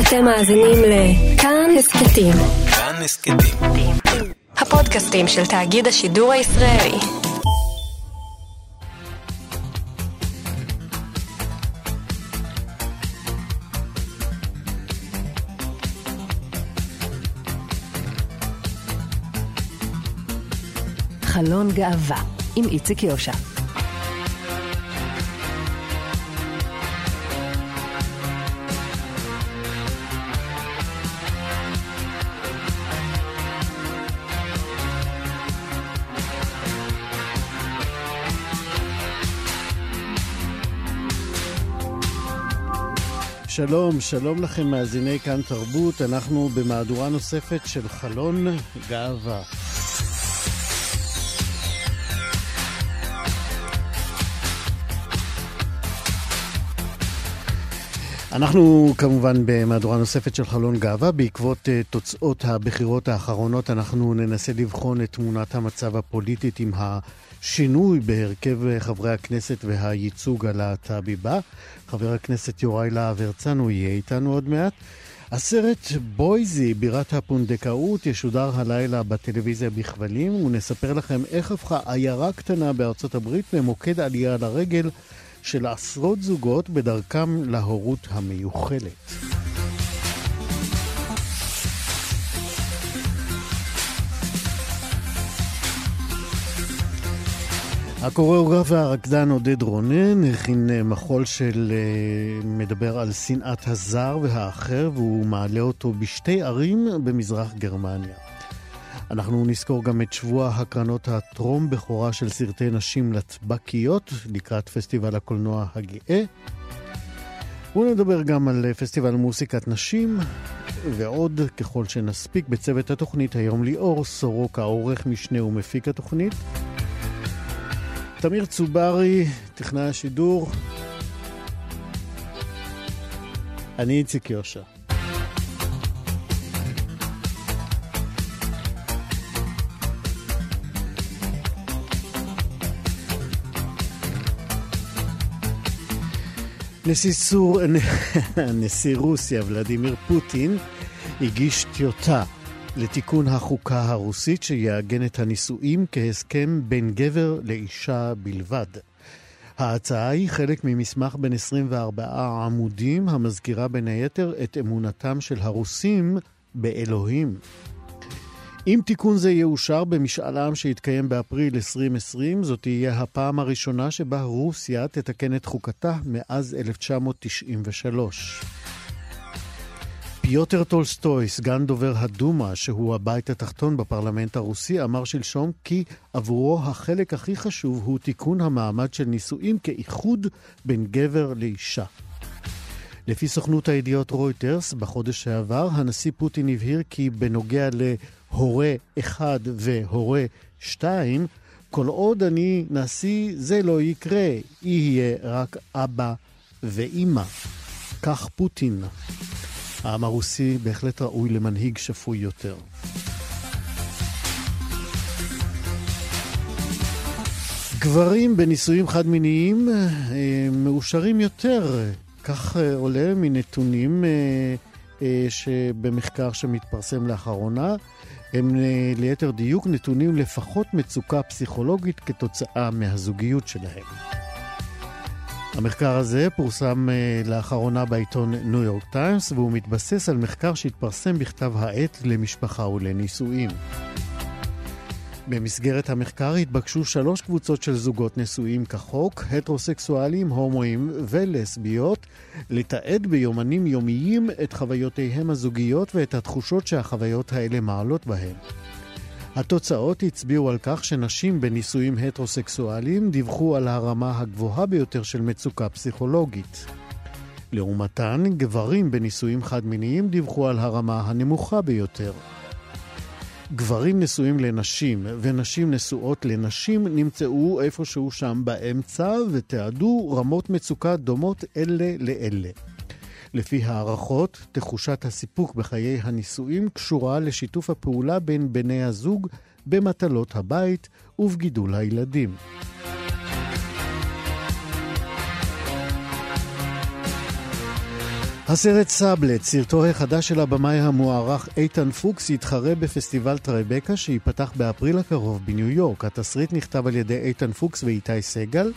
אתם מאזינים לכאן הסכתים. כאן הסכתים. הפודקאסטים של תאגיד השידור הישראלי. חלון גאווה עם איציק יושע. שלום, שלום לכם מאזיני כאן תרבות, אנחנו במהדורה נוספת של חלון גאווה. אנחנו כמובן במהדורה נוספת של חלון גאווה. בעקבות uh, תוצאות הבחירות האחרונות אנחנו ננסה לבחון את תמונת המצב הפוליטית עם השינוי בהרכב חברי הכנסת והייצוג הלהט"בי בה. חבר הכנסת יוראי להב הרצנו יהיה איתנו עוד מעט. הסרט בויזי, בירת הפונדקאות, ישודר הלילה בטלוויזיה בכבלים, ונספר לכם איך הפכה עיירה קטנה בארצות הברית למוקד עלייה לרגל של עשרות זוגות בדרכם להורות המיוחלת. הקוריאוגרף והרקדן עודד רונן הכין מחול של מדבר על שנאת הזר והאחר והוא מעלה אותו בשתי ערים במזרח גרמניה. אנחנו נזכור גם את שבוע הקרנות הטרום בכורה של סרטי נשים לטבקיות לקראת פסטיבל הקולנוע הגאה. ונדבר גם על פסטיבל מוסיקת נשים, ועוד ככל שנספיק בצוות התוכנית היום ליאור סורוקה, עורך משנה ומפיק התוכנית. תמיר צוברי, טכנאי השידור. אני איציק יושע. נשיא, סור... נשיא רוסיה ולדימיר פוטין הגיש טיוטה לתיקון החוקה הרוסית שיעגן את הנישואים כהסכם בין גבר לאישה בלבד. ההצעה היא חלק ממסמך בן 24 עמודים המזכירה בין היתר את אמונתם של הרוסים באלוהים. אם תיקון זה יאושר במשאל עם שיתקיים באפריל 2020, זאת תהיה הפעם הראשונה שבה רוסיה תתקן את חוקתה מאז 1993. פיוטר טולסטוי, סגן דובר הדומה, שהוא הבית התחתון בפרלמנט הרוסי, אמר שלשום כי עבורו החלק הכי חשוב הוא תיקון המעמד של נישואים כאיחוד בין גבר לאישה. לפי סוכנות הידיעות רויטרס, בחודש שעבר, הנשיא פוטין הבהיר כי בנוגע להורה אחד והורה שתיים, כל עוד אני נשיא, זה לא יקרה, יהיה רק אבא ואימא. כך פוטין. העם הרוסי בהחלט ראוי למנהיג שפוי יותר. גברים בנישואים חד-מיניים אה, מאושרים יותר, כך אה, עולה מנתונים אה, שבמחקר שמתפרסם לאחרונה. הם ליתר דיוק נתונים לפחות מצוקה פסיכולוגית כתוצאה מהזוגיות שלהם. המחקר הזה פורסם uh, לאחרונה בעיתון ניו יורק טיימס, והוא מתבסס על מחקר שהתפרסם בכתב העת למשפחה ולנישואים. במסגרת המחקר התבקשו שלוש קבוצות של זוגות נשואים כחוק, הטרוסקסואלים, הומואים ולסביות, לתעד ביומנים יומיים את חוויותיהם הזוגיות ואת התחושות שהחוויות האלה מעלות בהם. התוצאות הצביעו על כך שנשים בנישואים הטרוסקסואליים דיווחו על הרמה הגבוהה ביותר של מצוקה פסיכולוגית. לעומתן, גברים בנישואים חד-מיניים דיווחו על הרמה הנמוכה ביותר. גברים נשואים לנשים ונשים נשואות לנשים נמצאו איפשהו שם באמצע ותיעדו רמות מצוקה דומות אלה לאלה. לפי הערכות, תחושת הסיפוק בחיי הנישואים קשורה לשיתוף הפעולה בין בני הזוג במטלות הבית ובגידול הילדים. הסרט סאבלט, סרטו החדש של הבמאי המוערך איתן פוקס, יתחרה בפסטיבל טרייבקה שייפתח באפריל הקרוב בניו יורק. התסריט נכתב על ידי איתן פוקס ואיתי סגל.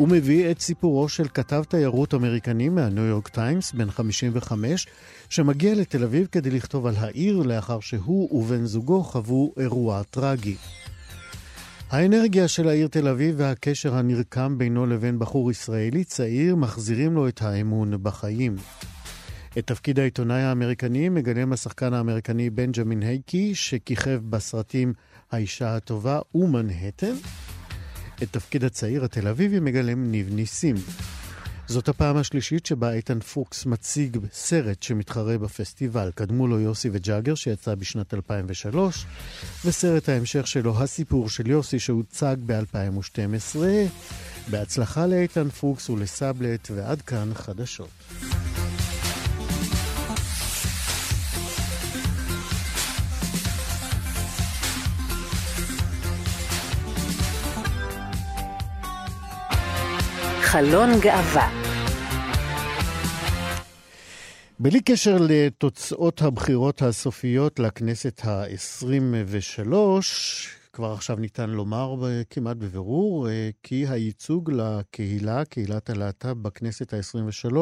הוא מביא את סיפורו של כתב תיירות אמריקני מהניו יורק טיימס, בן 55, שמגיע לתל אביב כדי לכתוב על העיר לאחר שהוא ובן זוגו חוו אירוע טרגי. האנרגיה של העיר תל אביב והקשר הנרקם בינו לבין בחור ישראלי צעיר מחזירים לו את האמון בחיים. את תפקיד העיתונאי האמריקני מגלם השחקן האמריקני בנג'מין הייקי, שכיכב בסרטים האישה הטובה ומנהטן. את תפקיד הצעיר התל אביבי מגלם ניב ניסים. זאת הפעם השלישית שבה איתן פוקס מציג סרט שמתחרה בפסטיבל. קדמו לו יוסי וג'אגר שיצא בשנת 2003, וסרט ההמשך שלו, הסיפור של יוסי, שהוצג ב-2012. בהצלחה לאיתן פוקס ולסאבלט, ועד כאן חדשות. חלון גאווה. בלי קשר לתוצאות הבחירות הסופיות לכנסת ה-23, כבר עכשיו ניתן לומר כמעט בבירור כי הייצוג לקהילה, קהילת הלהט"ב בכנסת ה-23,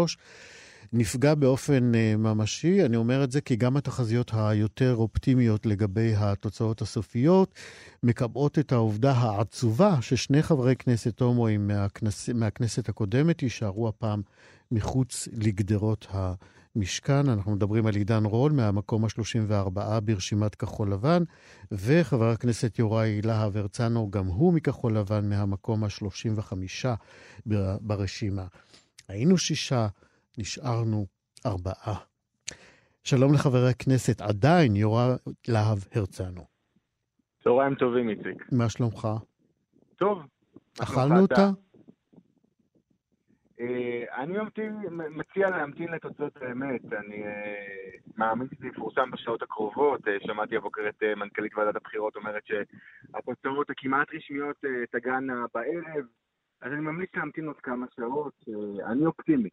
נפגע באופן ממשי. אני אומר את זה כי גם התחזיות היותר אופטימיות לגבי התוצאות הסופיות מקבעות את העובדה העצובה ששני חברי כנסת הומואים מהכנס, מהכנסת הקודמת יישארו הפעם מחוץ לגדרות ה... משכן, אנחנו מדברים על עידן רול מהמקום ה-34 ברשימת כחול לבן, וחבר הכנסת יוראי להב הרצנו, גם הוא מכחול לבן מהמקום ה-35 ברשימה. היינו שישה, נשארנו ארבעה. שלום לחבר הכנסת, עדיין יוראי להב הרצנו. צהריים טובים, איציק. מה שלומך? טוב. אכלנו אותה? אה, אני מציע להמתין לתוצאות האמת. אני אה, מאמין שזה יפורסם בשעות הקרובות. אה, שמעתי הבוקר את מנכ"לית ועדת הבחירות אומרת שהתוצאות הכמעט רשמיות תגענה בערב, אז אני ממליץ להמתין עוד כמה שעות. אני אופטימי.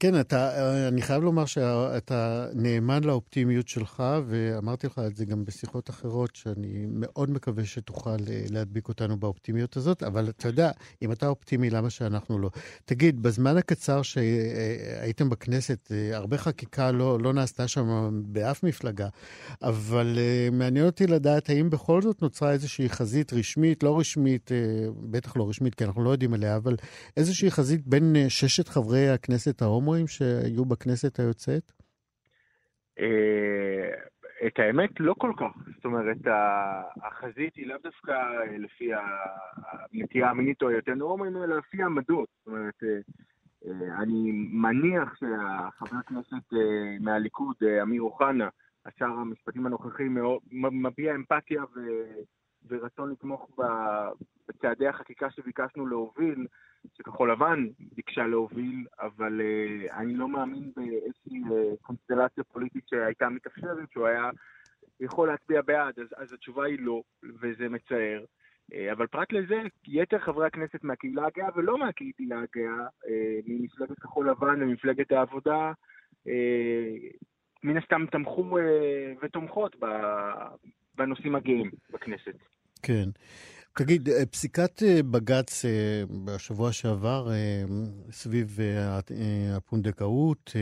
כן, אתה, אני חייב לומר שאתה נאמן לאופטימיות שלך, ואמרתי לך את זה גם בשיחות אחרות, שאני מאוד מקווה שתוכל אה, להדביק אותנו באופטימיות הזאת, אבל אתה יודע, אם אתה אופטימי, למה שאנחנו לא? תגיד, בזמן הקצר שהייתם בכנסת, אה, הרבה חקיקה לא, לא נעשתה שם באף מפלגה, אבל מעניין אותי לדעת האם בכל זאת נוצרה איזושהי חזית רשמית, לא רשמית, בטח לא רשמית, כי אנחנו לא יודעים עליה, אבל איזושהי חזית בין ששת חברי הכנסת ההומו ההומואים שהיו בכנסת היוצאת? אה, את האמת, לא כל כך. זאת אומרת, החזית היא לאו דווקא לפי הנטייה המינית או היותר הומואים, אלא לפי העמדות. זאת אומרת, אה, אה, אני מניח שהחבר הכנסת מהליכוד, אמיר אוחנה, השר המשפטים הנוכחי, מביע אמפתיה ו... ורצון לתמוך בצעדי החקיקה שביקשנו להוביל, שכחול לבן ביקשה להוביל, אבל uh, אני לא מאמין באיזושהי uh, קונסטלציה פוליטית שהייתה מתאפשרת, שהוא היה יכול להצביע בעד, אז, אז התשובה היא לא, וזה מצער. Uh, אבל פרט לזה, יתר חברי הכנסת מהקהילה הגאה ולא מהקהילה הגאה, ממפלגת כחול לבן וממפלגת העבודה, מן הסתם תמכו ותומכות בנושאים הגאים בכנסת. כן. תגיד, אה, פסיקת אה, בג"ץ אה, בשבוע שעבר סביב הפונדקאות,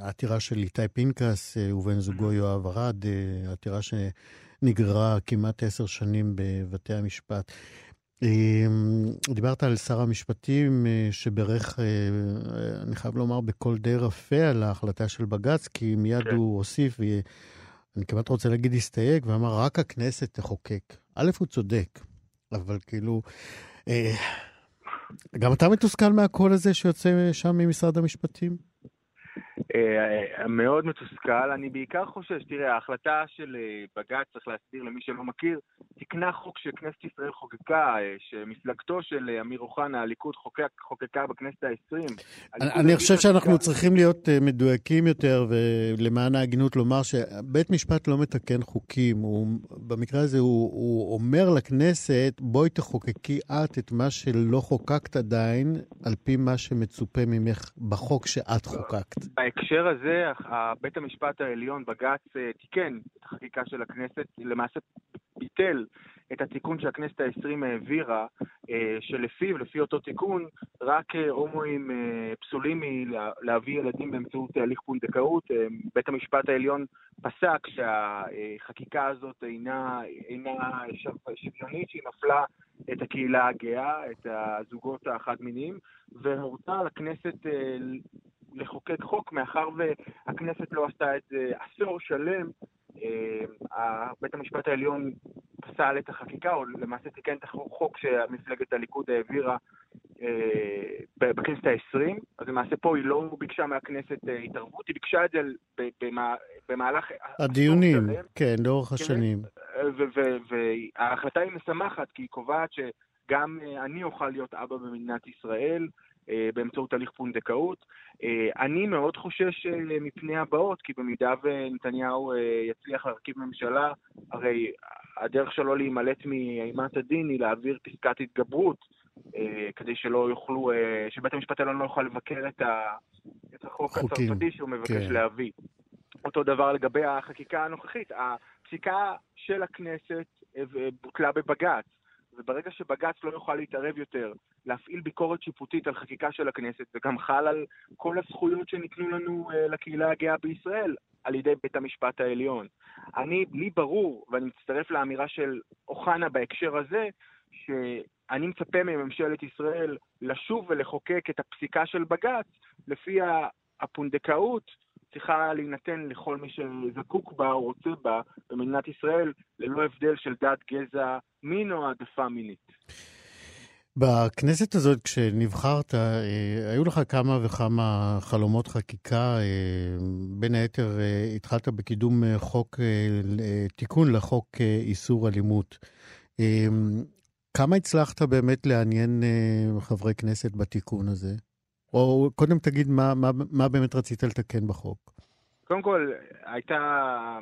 העתירה של איתי פנקס ובן זוגו יואב ארד, עתירה שנגררה כמעט עשר שנים בבתי המשפט. דיברת על שר המשפטים שברך, אני חייב לומר, בקול די רפה על ההחלטה של בג"ץ, כי מיד כן. הוא הוסיף, אני כמעט רוצה להגיד הסתייג, ואמר, רק הכנסת תחוקק. א', הוא צודק, אבל כאילו... אה, גם אתה מתוסכל מהקול הזה שיוצא שם ממשרד המשפטים? אה, מאוד מתוסכל. אני בעיקר חושש, תראה, ההחלטה של אה, בג"ץ, צריך להסביר למי שלא מכיר, תיקנה חוק שכנסת ישראל חוקקה, אה, שמפלגתו של אמיר אוחנה, הליכוד, חוקק, חוקקה בכנסת העשרים. אני חושב שאנחנו צריכים להיות מדויקים יותר, ולמען ההגינות לומר שבית משפט לא מתקן חוקים. הוא, במקרה הזה הוא, הוא אומר לכנסת, בואי תחוקקי את את מה שלא חוקקת עדיין, על פי מה שמצופה ממך בחוק שאת חוקקת. בהקשר הזה, בית המשפט העליון, בג"ץ, אה, תיקן את החקיקה של הכנסת, למעשה ביטל את התיקון שהכנסת העשרים העבירה, אה, שלפיו, לפי אותו תיקון, רק אה, הומואים פסולים מלהביא ילדים באמצעות תהליך פונדקאות. בית המשפט העליון פסק שהחקיקה הזאת אינה, אינה שוויונית, שהיא מפלה את הקהילה הגאה, את הזוגות החד-מיניים, והורתה לכנסת לחוקק חוק, מאחר והכנסת לא עשתה את זה עשור שלם, אה, בית המשפט העליון פסל את החקיקה, או למעשה תיקן את החוק שמפלגת הליכוד העבירה אה, בכנסת העשרים, אז למעשה פה היא לא ביקשה מהכנסת אה, התערבות, היא ביקשה את זה במהלך... הדיונים, כן, לאורך כן, השנים. וההחלטה היא משמחת, כי היא קובעת שגם אני אוכל להיות אבא במדינת ישראל, באמצעות הליך פונדקאות. אה, אני מאוד חושש אה, מפני הבאות, כי במידה ונתניהו יצליח להרכיב ממשלה, הרי הדרך שלו להימלט מאימת הדין היא להעביר פסקת התגברות, כדי שלא יוכלו, שבית המשפט העליון לא יוכל לבקר את, ה, את החוק הצרפתי שהוא מבקש כן. להביא. אותו דבר לגבי החקיקה הנוכחית. הפסיקה של הכנסת בוטלה בבג"ץ. וברגע שבג"ץ לא יוכל להתערב יותר, להפעיל ביקורת שיפוטית על חקיקה של הכנסת, וגם חל על כל הזכויות שניתנו לנו uh, לקהילה הגאה בישראל על ידי בית המשפט העליון. אני, לי ברור, ואני מצטרף לאמירה של אוחנה בהקשר הזה, שאני מצפה מממשלת ישראל לשוב ולחוקק את הפסיקה של בג"ץ, לפיה הפונדקאות צריכה להינתן לכל מי שזקוק בה או רוצה בה במדינת ישראל, ללא הבדל של דת, גזע, מין או העדפה מינית. בכנסת הזאת, כשנבחרת, אה, היו לך כמה וכמה חלומות חקיקה. אה, בין היתר, אה, התחלת בקידום חוק, תיקון לחוק איסור אלימות. כמה הצלחת באמת לעניין חברי כנסת בתיקון הזה? או קודם תגיד מה, מה, מה באמת רצית לתקן בחוק. קודם כל, הייתה,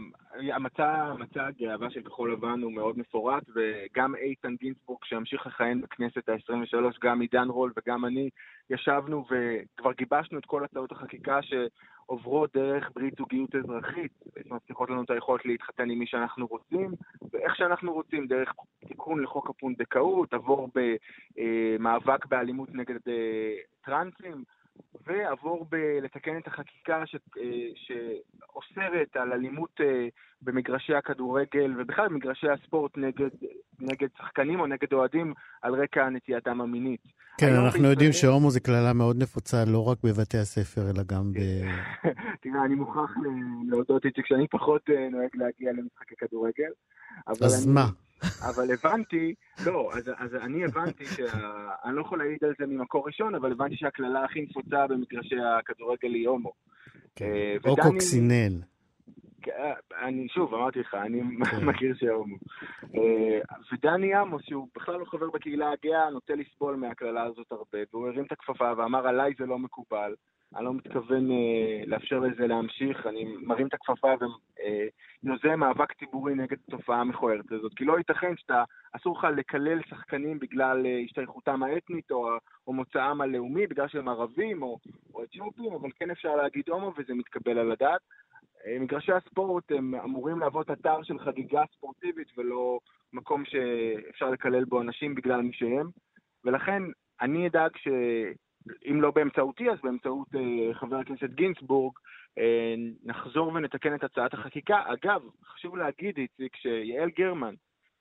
המצע, מצע הגאווה של כחול לבן הוא מאוד מפורט, וגם איתן גינצבורג, שהמשיך לכהן בכנסת ה-23, גם עידן רול וגם אני, ישבנו וכבר גיבשנו את כל הצעות החקיקה שעוברות דרך ברית זוגיות אזרחית, שמבטיחות לנו את היכולת להתחתן עם מי שאנחנו רוצים, ואיך שאנחנו רוצים, דרך תיקון לחוק הפונדקאות, עבור במאבק באלימות נגד אה, טרנסים. ועבור בלתקן את החקיקה ש, אה, שאוסרת על אלימות אה, במגרשי הכדורגל ובכלל במגרשי הספורט נגד, נגד שחקנים או נגד אוהדים על רקע נטייתם המינית. כן, אנחנו בישראל... יודעים שהומו זה קללה מאוד נפוצה לא רק בבתי הספר, אלא גם ב... תראה, אני מוכרח להודות איציק שאני פחות אה, נוהג להגיע למשחקי כדורגל. אז אני... מה? אבל הבנתי, לא, אז, אז אני הבנתי, שה... אני לא יכול להעיד על זה ממקור ראשון, אבל הבנתי שהקללה הכי נפוצה במגרשי הכדורגל היא הומו. כן. אה, או קוקסינל. אה, אני שוב, אמרתי לך, אני כן. מכיר שהומו. אה, ודני עמוס, שהוא בכלל לא חבר בקהילה הגאה, נוטה לסבול מהקללה הזאת הרבה, והוא הרים את הכפפה ואמר, עליי זה לא מקובל. אני לא מתכוון אה, לאפשר לזה להמשיך, אני מרים את הכפפה ויוזם אה, מאבק ציבורי נגד התופעה המכוערת הזאת. כי לא ייתכן שאתה, אסור לך לקלל שחקנים בגלל אה, השתייכותם האתנית או, או מוצאם הלאומי, בגלל שהם ערבים או, או אתיופים, אבל כן אפשר להגיד הומו וזה מתקבל על הדעת. אה, מגרשי הספורט הם אמורים להוות אתר של חגיגה ספורטיבית ולא מקום שאפשר לקלל בו אנשים בגלל מי שהם. ולכן אני אדאג ש... אם לא באמצעותי, אז באמצעות אה, חבר הכנסת גינצבורג, אה, נחזור ונתקן את הצעת החקיקה. אגב, חשוב להגיד, איציק, שיעל גרמן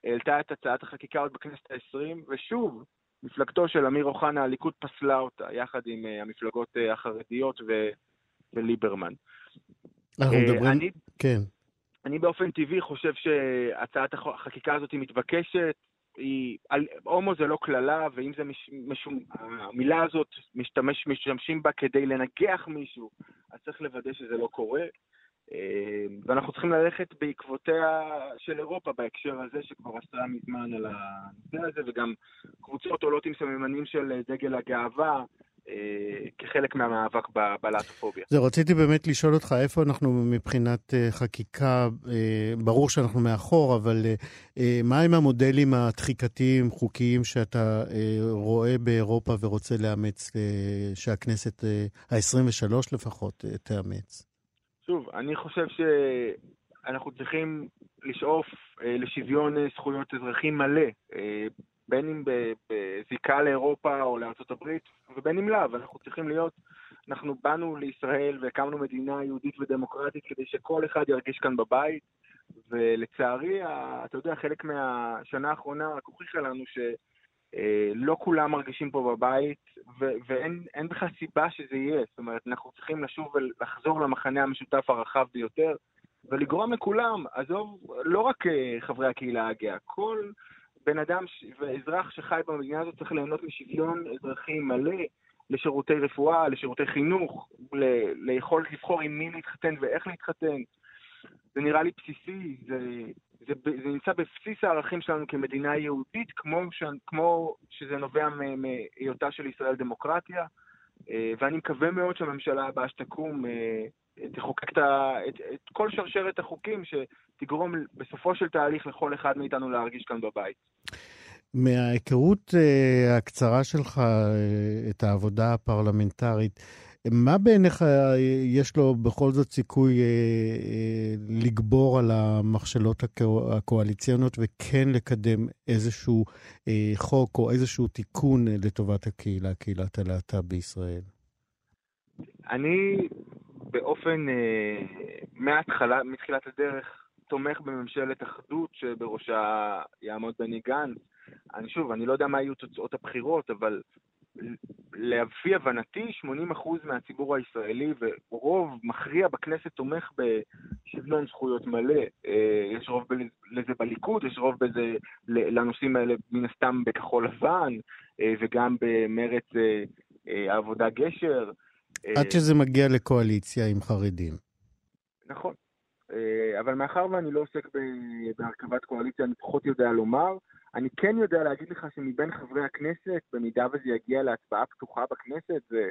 העלתה את הצעת החקיקה עוד בכנסת העשרים, ושוב, מפלגתו של אמיר אוחנה, הליכוד פסלה אותה, יחד עם אה, המפלגות אה, החרדיות ו, וליברמן. אנחנו מדברים, אה, אני, כן. אני באופן טבעי חושב שהצעת החקיקה הזאת היא מתבקשת, היא, הומו זה לא קללה, ואם זה מש, משום, המילה הזאת, משתמש, משתמשים בה כדי לנגח מישהו, אז צריך לוודא שזה לא קורה. אה, ואנחנו צריכים ללכת בעקבותיה של אירופה בהקשר הזה, שכבר עשתה מזמן על הנושא הזה, וגם קבוצות עולות עם סממנים של דגל הגאווה, כחלק מהמאבק בלהטופוביה. זה, רציתי באמת לשאול אותך איפה אנחנו מבחינת אה, חקיקה, אה, ברור שאנחנו מאחור, אבל מה עם המודלים הדחיקתיים, חוקיים, שאתה רואה באירופה ורוצה לאמץ, שהכנסת ה-23 לפחות תאמץ? שוב, אני חושב שאנחנו צריכים לשאוף לשוויון זכויות אזרחים מלא. בין אם בזיקה לאירופה או הברית, ובין אם לאו, אנחנו צריכים להיות, אנחנו באנו לישראל והקמנו מדינה יהודית ודמוקרטית כדי שכל אחד ירגיש כאן בבית, ולצערי, אתה יודע, חלק מהשנה האחרונה רק הוכיחה לנו שלא אה, כולם מרגישים פה בבית, ואין בכלל סיבה שזה יהיה. זאת אומרת, אנחנו צריכים לשוב ולחזור למחנה המשותף הרחב ביותר, ולגרום לכולם, עזוב, לא רק אה, חברי הקהילה הגאה, כל בן אדם ואזרח שחי במדינה הזאת צריך ליהנות משוויון אזרחי מלא לשירותי רפואה, לשירותי חינוך, ליכולת לבחור עם מי להתחתן ואיך להתחתן. זה נראה לי בסיסי, זה, זה, זה נמצא בבסיס הערכים שלנו כמדינה יהודית, כמו, ש, כמו שזה נובע מהיותה של ישראל דמוקרטיה, אה, ואני מקווה מאוד שהממשלה הבאה שתקום אה, תחוקק את, את, את כל שרשרת החוקים שתגרום בסופו של תהליך לכל אחד מאיתנו להרגיש כאן בבית. מההיכרות uh, הקצרה שלך, uh, את העבודה הפרלמנטרית, מה בעיניך יש לו בכל זאת סיכוי uh, uh, לגבור על המכשלות הקואליציונות וכן לקדם איזשהו uh, חוק או איזשהו תיקון לטובת הקהילה, קהילת הלהט"ב בישראל? אני באופן, אה, מההתחלה, מתחילת הדרך, תומך בממשלת אחדות שבראשה יעמוד בני גנץ. אני שוב, אני לא יודע מה יהיו תוצאות הבחירות, אבל לפי הבנתי, 80% מהציבור הישראלי ורוב מכריע בכנסת תומך בשוויון זכויות מלא. אה, יש רוב לזה בליכוד, יש רוב בזה לנושאים האלה מן הסתם בכחול לבן, אה, וגם במרץ העבודה גשר. עד שזה מגיע לקואליציה עם חרדים. נכון. אה, אבל מאחר ואני לא עוסק בהרכבת קואליציה, אני פחות יודע לומר. אני כן יודע להגיד לך שמבין חברי הכנסת, במידה וזה יגיע להצבעה פתוחה בכנסת, זה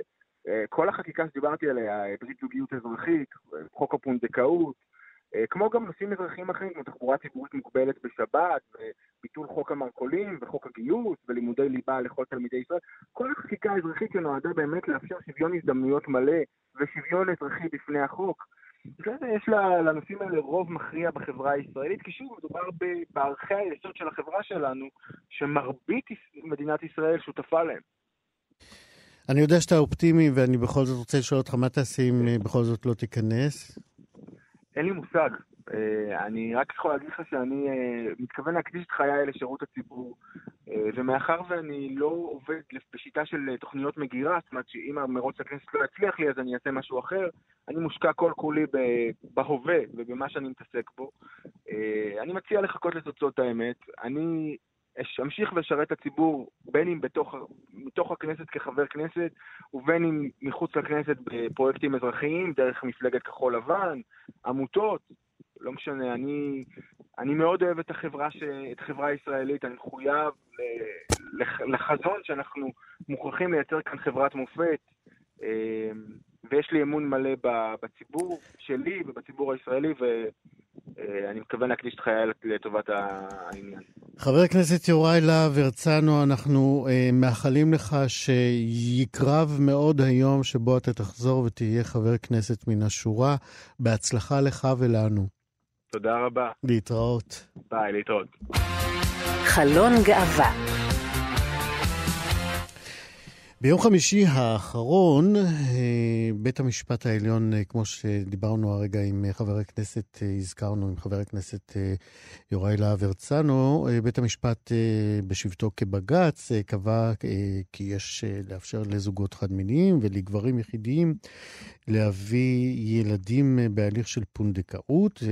אה, כל החקיקה שדיברתי עליה, ברית זוגיות אזרחית, חוק הפונדקאות, אה, כמו גם נושאים אזרחיים אחרים, כמו תחבורה ציבורית מוגבלת בשבת, וביטול חוק המרכולים, וחוק הגיוס, ולימודי ליבה לכל תלמידי ישראל. כל החקיקה האזרחית שנועדה באמת לאפשר שוויון הזדמנויות מלא ושוויון אזרחי בפני החוק. יש לנושאים האלה רוב מכריע בחברה הישראלית, כי שוב, מדובר בערכי היסוד של החברה שלנו, שמרבית מדינת ישראל שותפה להם. אני יודע שאתה אופטימי, ואני בכל זאת רוצה לשאול אותך, מה תעשה אם אה, בכל זאת לא תיכנס? אין לי מושג. אה, אני רק יכול להגיד לך שאני אה, מתכוון להקדיש את חיי לשירות הציבור, אה, ומאחר ואני לא עובד בשיטה של תוכניות מגירה, זאת אומרת שאם המרוץ לכנסת לא יצליח לי אז אני אעשה משהו אחר, אני מושקע כל כולי בהווה ובמה שאני מתעסק בו. אני מציע לחכות לתוצאות האמת. אני אמשיך ואשרת את הציבור, בין אם בתוך, מתוך הכנסת כחבר כנסת, ובין אם מחוץ לכנסת בפרויקטים אזרחיים, דרך מפלגת כחול לבן, עמותות, לא משנה, אני, אני מאוד אוהב את החברה, ש, את החברה הישראלית, אני מחויב לחזון שאנחנו מוכרחים לייצר כאן חברת מופת, אה, ויש לי אמון מלא בציבור שלי ובציבור הישראלי, ואני מתכוון להקדיש את חיי לטובת העניין. חבר הכנסת יוראי להב הרצנו, אנחנו אה, מאחלים לך שיקרב מאוד היום שבו אתה תחזור ותהיה חבר כנסת מן השורה. בהצלחה לך ולנו. תודה רבה. להתראות. ביי, להתראות. חלון גאווה ביום חמישי האחרון, אה, בית המשפט העליון, אה, כמו שדיברנו הרגע עם אה, חבר הכנסת, הזכרנו עם חבר הכנסת יוראי להב הרצנו, בית המשפט בשבתו כבג"ץ קבע כי יש לאפשר לזוגות חד-מיניים ולגברים יחידיים להביא ילדים בהליך של פונדקאות.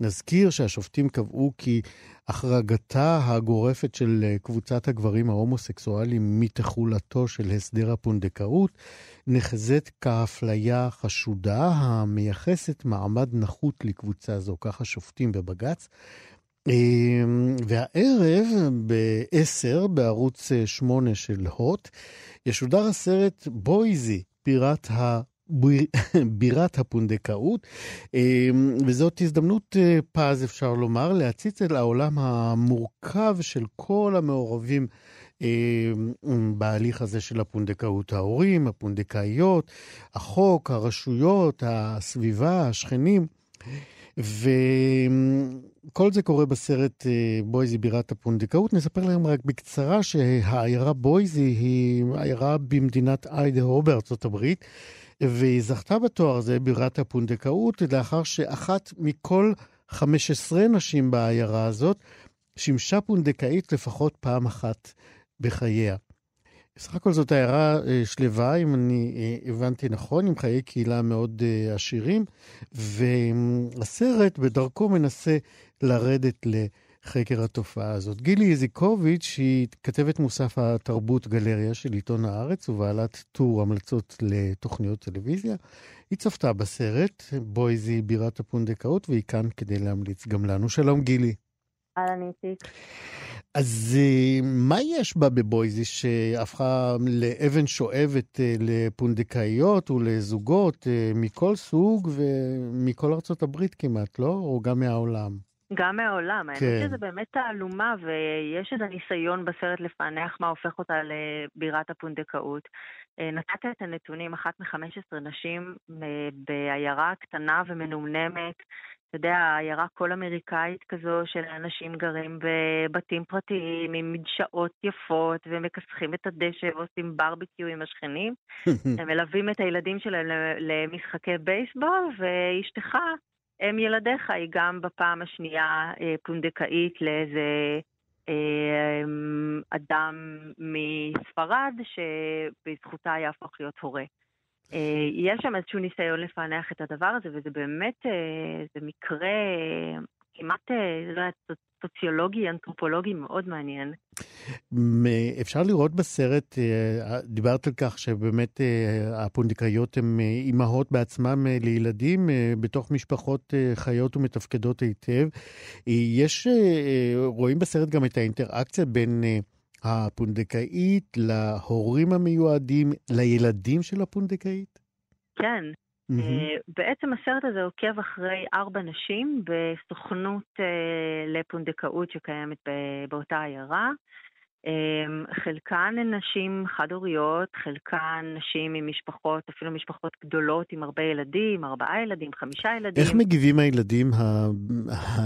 נזכיר שהשופטים קבעו כי החרגתה הגורפת של קבוצת הגברים ההומוסקסואלים מתחולתו של הסדר הפונדקאות נחזית כאפליה חשודה המייחסת מעמד נחות לקבוצה זו, ככה שופטים בבג"ץ. אמ, והערב ב-10 בערוץ 8 של הוט ישודר הסרט בויזי, בירת ה... בירת הפונדקאות, אמ, וזאת הזדמנות אה, פז, אפשר לומר, להציץ אל העולם המורכב של כל המעורבים אמ, בהליך הזה של הפונדקאות. ההורים, הפונדקאיות, החוק, הרשויות, הסביבה, השכנים. וכל זה קורה בסרט אה, בויזי בירת הפונדקאות. נספר להם רק בקצרה שהעיירה בויזי היא עיירה במדינת איידהו בארצות הברית, והיא זכתה בתואר הזה, בירת הפונדקאות, לאחר שאחת מכל 15 נשים בעיירה הזאת שימשה פונדקאית לפחות פעם אחת בחייה. בסך הכל זאת עיירה אה, שלווה, אם אני אה, הבנתי נכון, עם חיי קהילה מאוד אה, עשירים, והסרט בדרכו מנסה לרדת לחקר התופעה הזאת. גילי איזיקוביץ' היא כתבת מוסף התרבות גלריה של עיתון הארץ ובעלת טור המלצות לתוכניות טלוויזיה. היא צפתה בסרט, בויזי בירת הפונדקאות, והיא כאן כדי להמליץ גם לנו. שלום גילי. אהלן איציק. אז אה, מה יש בה בבויזי שהפכה לאבן שואבת אה, לפונדקאיות ולזוגות אה, מכל סוג ומכל ארצות הברית כמעט, לא? או גם מהעולם? גם מהעולם. כן. האמת שזה באמת תעלומה, ויש איזה ניסיון בסרט לפענח מה הופך אותה לבירת הפונדקאות. נתת את הנתונים, אחת מ-15 נשים בעיירה קטנה ומנומנמת, אתה יודע, עיירה כל אמריקאית כזו של אנשים גרים בבתים פרטיים עם מדשאות יפות ומכסחים את הדשא ועושים ברבקיו עם השכנים. הם מלווים את הילדים שלהם למשחקי בייסבול, ואשתך, אם ילדיך, היא גם בפעם השנייה אה, פונדקאית לאיזה אה, אדם מספרד שבזכותה יהפוך להיות הורה. אה, יש שם איזשהו ניסיון לפענח את הדבר הזה, וזה באמת, זה מקרה כמעט, אה, לא יודעת, סוציולוגי, אנתרופולוגי מאוד מעניין. אפשר לראות בסרט, דיברת על כך שבאמת הפונדקאיות הן אימהות בעצמם לילדים בתוך משפחות חיות ומתפקדות היטב. יש, רואים בסרט גם את האינטראקציה בין... הפונדקאית להורים המיועדים, לילדים של הפונדקאית? כן. Mm-hmm. בעצם הסרט הזה עוקב אחרי ארבע נשים בסוכנות uh, לפונדקאות שקיימת באותה עיירה. אמ, חלקן הן נשים חד-הוריות, חלקן נשים עם משפחות, אפילו משפחות גדולות עם הרבה ילדים, ארבעה ילדים, חמישה ילדים. איך מגיבים הילדים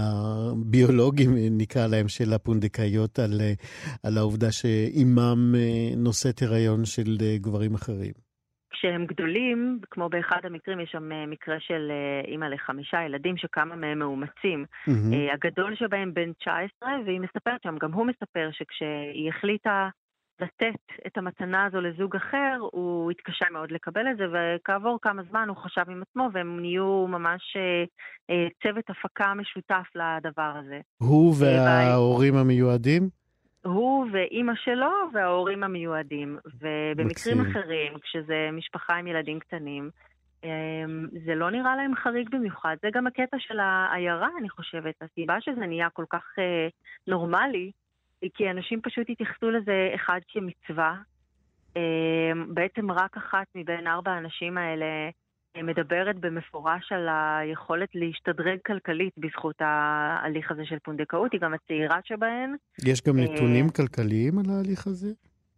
הביולוגיים, נקרא להם, של הפונדקאיות על, על העובדה שאימם אה, נושאת הריון של אה, גברים אחרים? כשהם גדולים, כמו באחד המקרים, יש שם אה, מקרה של אה, אימא לחמישה ילדים שכמה מהם מאומצים. Mm-hmm. הגדול שבהם בן 19, והיא מספרת שם, גם הוא מספר שכשהיא החליטה לתת את המתנה הזו לזוג אחר, הוא התקשה מאוד לקבל את זה, וכעבור כמה זמן הוא חשב עם עצמו, והם נהיו ממש צוות הפקה משותף לדבר הזה. הוא וההורים המיועדים? הוא ואימא שלו וההורים המיועדים. ובמקרים מקסים. אחרים, כשזה משפחה עם ילדים קטנים, אמ, זה לא נראה להם חריג במיוחד. זה גם הקטע של העיירה, אני חושבת. הסיבה שזה נהיה כל כך אה, נורמלי, היא כי אנשים פשוט התייחסו לזה אחד כמצווה. אה, בעצם רק אחת מבין ארבע האנשים האלה מדברת במפורש על היכולת להשתדרג כלכלית בזכות ההליך הזה של פונדקאות, היא גם הצעירה שבהן. יש גם נתונים אה, כלכליים על ההליך הזה?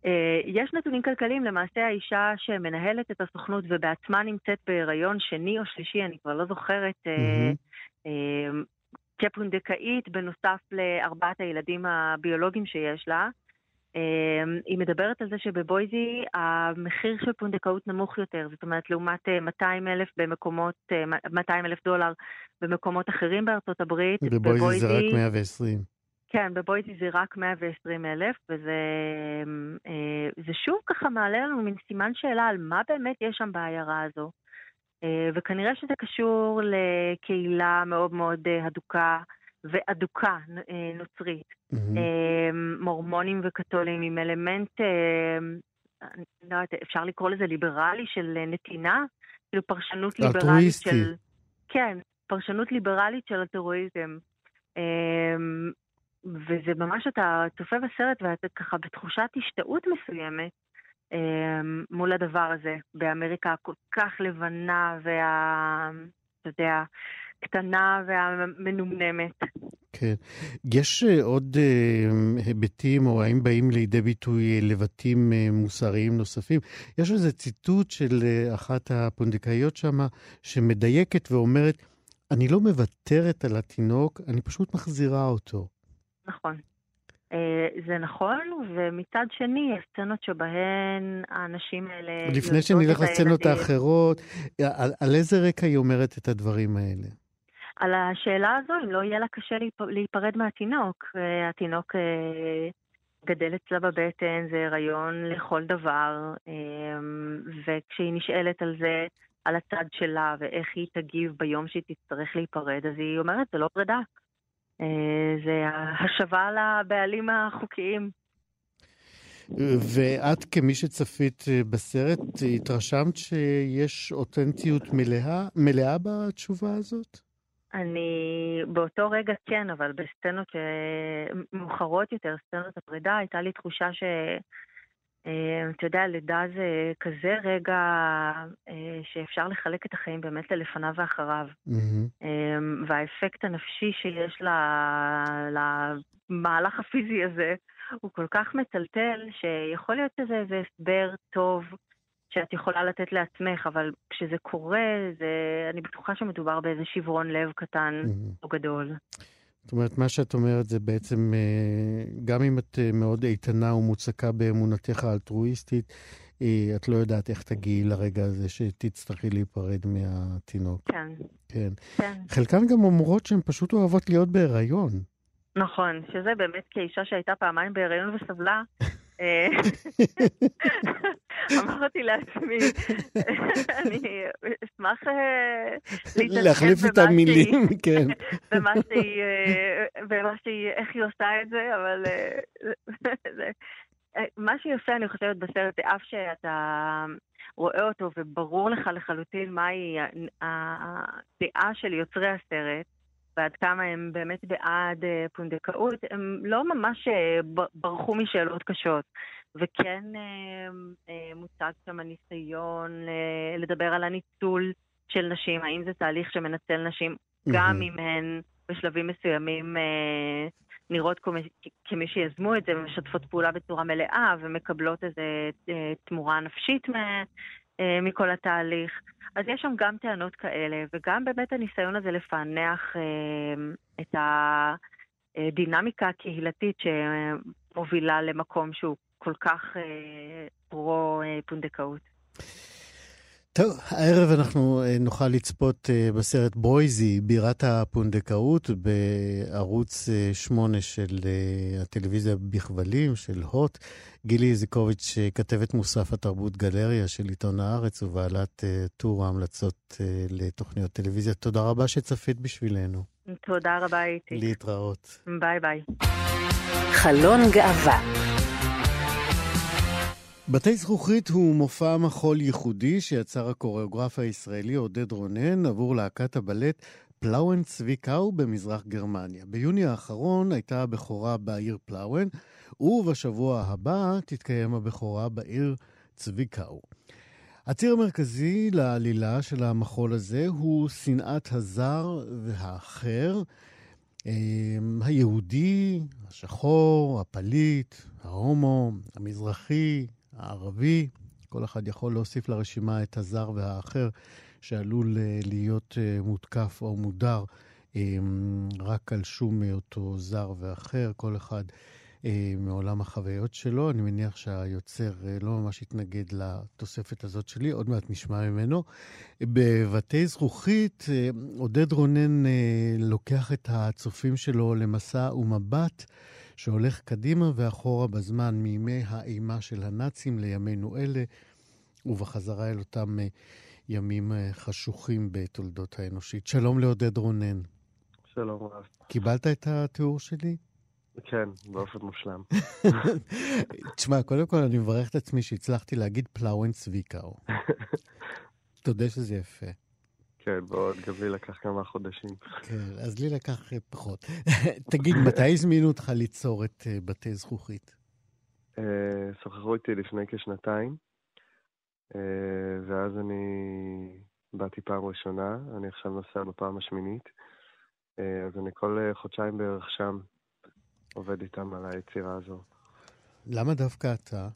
אה, יש נתונים כלכליים, למעשה האישה שמנהלת את הסוכנות ובעצמה נמצאת בהיריון שני או שלישי, אני כבר לא זוכרת, mm-hmm. כפונדקאית בנוסף לארבעת הילדים הביולוגיים שיש לה. אמ, היא מדברת על זה שבבויזי המחיר של פונדקאות נמוך יותר, זאת אומרת לעומת 200 אה, אלף במקומות, 200 אה, אלף דולר במקומות אחרים בארצות הברית. בבויזי, בבויזי זה רק 120. כן, בבויזי זה רק 120 אלף, וזה אה, זה שוב ככה מעלה לנו מין סימן שאלה על מה באמת יש שם בעיירה הזו. וכנראה שזה קשור לקהילה מאוד מאוד הדוקה ואדוקה נוצרית. Mm-hmm. מורמונים וקתולים עם אלמנט, לא יודעת, אפשר לקרוא לזה ליברלי של נתינה, כאילו פרשנות ליברלית של... כן, פרשנות ליברלית של הטרוריזם. אמ, וזה ממש, אתה צופה בסרט ואתה ככה בתחושת השתאות מסוימת אמ, מול הדבר הזה, באמריקה הכל כך לבנה וה... אתה יודע, קטנה והמנומנמת. כן. יש אה, עוד uh, היבטים, או האם באים לידי ביטוי uh, לבטים uh, מוסריים נוספים? יש איזה ציטוט של uh, אחת הפונדקאיות שם, שמדייקת ואומרת, אני לא מוותרת על התינוק, אני פשוט מחזירה אותו. נכון. זה נכון, ומצד שני, יש סצנות שבהן האנשים האלה... לפני שנלך לסצנות האחרות, על, על איזה רקע היא אומרת את הדברים האלה? על השאלה הזו, אם לא יהיה לה קשה להיפרד מהתינוק. אה, התינוק אה, גדל אצלה בבטן, זה הריון לכל דבר, אה, וכשהיא נשאלת על זה, על הצד שלה ואיך היא תגיב ביום שהיא תצטרך להיפרד, אז היא אומרת, זה לא פרידה. זה השבה לבעלים החוקיים. ואת, כמי שצפית בסרט, התרשמת שיש אותנטיות מלאה, מלאה בתשובה הזאת? אני באותו רגע כן, אבל בסצנות מאוחרות יותר, סצנות הפרידה, הייתה לי תחושה ש... אה, אתה יודע, לידה זה כזה רגע אה, שאפשר לחלק את החיים באמת ללפניו ואחריו. Mm-hmm. והאפקט הנפשי שיש למהלך הפיזי הזה הוא כל כך מטלטל, שיכול להיות שזה איזה הסבר טוב שאת יכולה לתת לעצמך, אבל כשזה קורה, זה, אני בטוחה שמדובר באיזה שברון לב קטן mm-hmm. או גדול. זאת אומרת, מה שאת אומרת זה בעצם, אה, גם אם את אה, מאוד איתנה ומוצקה באמונתך האלטרואיסטית, אה, את לא יודעת איך תגיעי לרגע הזה שתצטרכי להיפרד מהתינוק. כן. כן. כן. חלקן גם אומרות שהן פשוט אוהבות להיות בהיריון. נכון, שזה באמת כאישה שהייתה פעמיים בהיריון וסבלה, אמרתי לעצמי, אני אשמח אה, להחליף את המילים, כן. במה שהיא, איך היא עושה את זה, אבל מה שהיא עושה, אני חושבת, בסרט, זה אף שאתה רואה אותו וברור לך לחלוטין מהי הדעה של יוצרי הסרט, ועד כמה הם באמת בעד אה, פונדקאות, הם לא ממש אה, ברחו משאלות קשות. וכן אה, מוצג שם הניסיון לדבר על הניצול של נשים, האם זה תהליך שמנצל נשים, גם אם הן בשלבים מסוימים נראות כמי שיזמו את זה ומשתפות פעולה בצורה מלאה ומקבלות איזו תמורה נפשית מכל התהליך. אז יש שם גם טענות כאלה, וגם באמת הניסיון הזה לפענח אה, את הדינמיקה הקהילתית שמובילה למקום שהוא כל כך אה, פרו-פונדקאות. טוב, הערב אנחנו אה, נוכל לצפות אה, בסרט בויזי, בירת הפונדקאות, בערוץ 8 אה, של הטלוויזיה בכבלים, של הוט. גילי איזיקוביץ', כתבת מוסף התרבות גלריה של עיתון הארץ ובעלת טור ההמלצות לתוכניות טלוויזיה. תודה רבה שצפית בשבילנו. תודה רבה, איתי. להתראות. ביי ביי. חלון גאווה בתי זכוכית הוא מופע מחול ייחודי שיצר הקוריאוגרף הישראלי עודד רונן עבור להקת הבלט פלאואן צביקאו במזרח גרמניה. ביוני האחרון הייתה הבכורה בעיר פלאואן, ובשבוע הבא תתקיים הבכורה בעיר צביקאו. הציר המרכזי לעלילה של המחול הזה הוא שנאת הזר והאחר, אמ, היהודי, השחור, הפליט, ההומו, המזרחי, הערבי, כל אחד יכול להוסיף לרשימה את הזר והאחר שעלול אה, להיות אה, מותקף או מודר אמ, רק על שום היותו זר ואחר, כל אחד אה, מעולם החוויות שלו. אני מניח שהיוצר לא ממש התנגד לתוספת הזאת שלי, עוד מעט נשמע ממנו. בבתי זכוכית, עודד רונן לוקח את הצופים שלו למסע ומבט. שהולך קדימה ואחורה בזמן מימי האימה של הנאצים לימינו אלה, ובחזרה אל אותם אה, ימים חשוכים בתולדות האנושית. שלום לעודד רונן. שלום רב. קיבלת את התיאור שלי? כן, באופן מושלם. תשמע, קודם כל אני מברך את עצמי שהצלחתי להגיד פלאואן צביקאו. תודה שזה יפה. כן, ועוד גם לי לקח כמה חודשים. כן, אז לי לקח אה, פחות. תגיד, מתי הזמינו אותך ליצור את אה, בתי זכוכית? אה, שוחחו איתי לפני כשנתיים, ואז אני באתי פעם ראשונה, אני עכשיו נוסע בפעם השמינית, אז אני כל חודשיים בערך שם עובד איתם על היצירה הזו. למה דווקא אתה?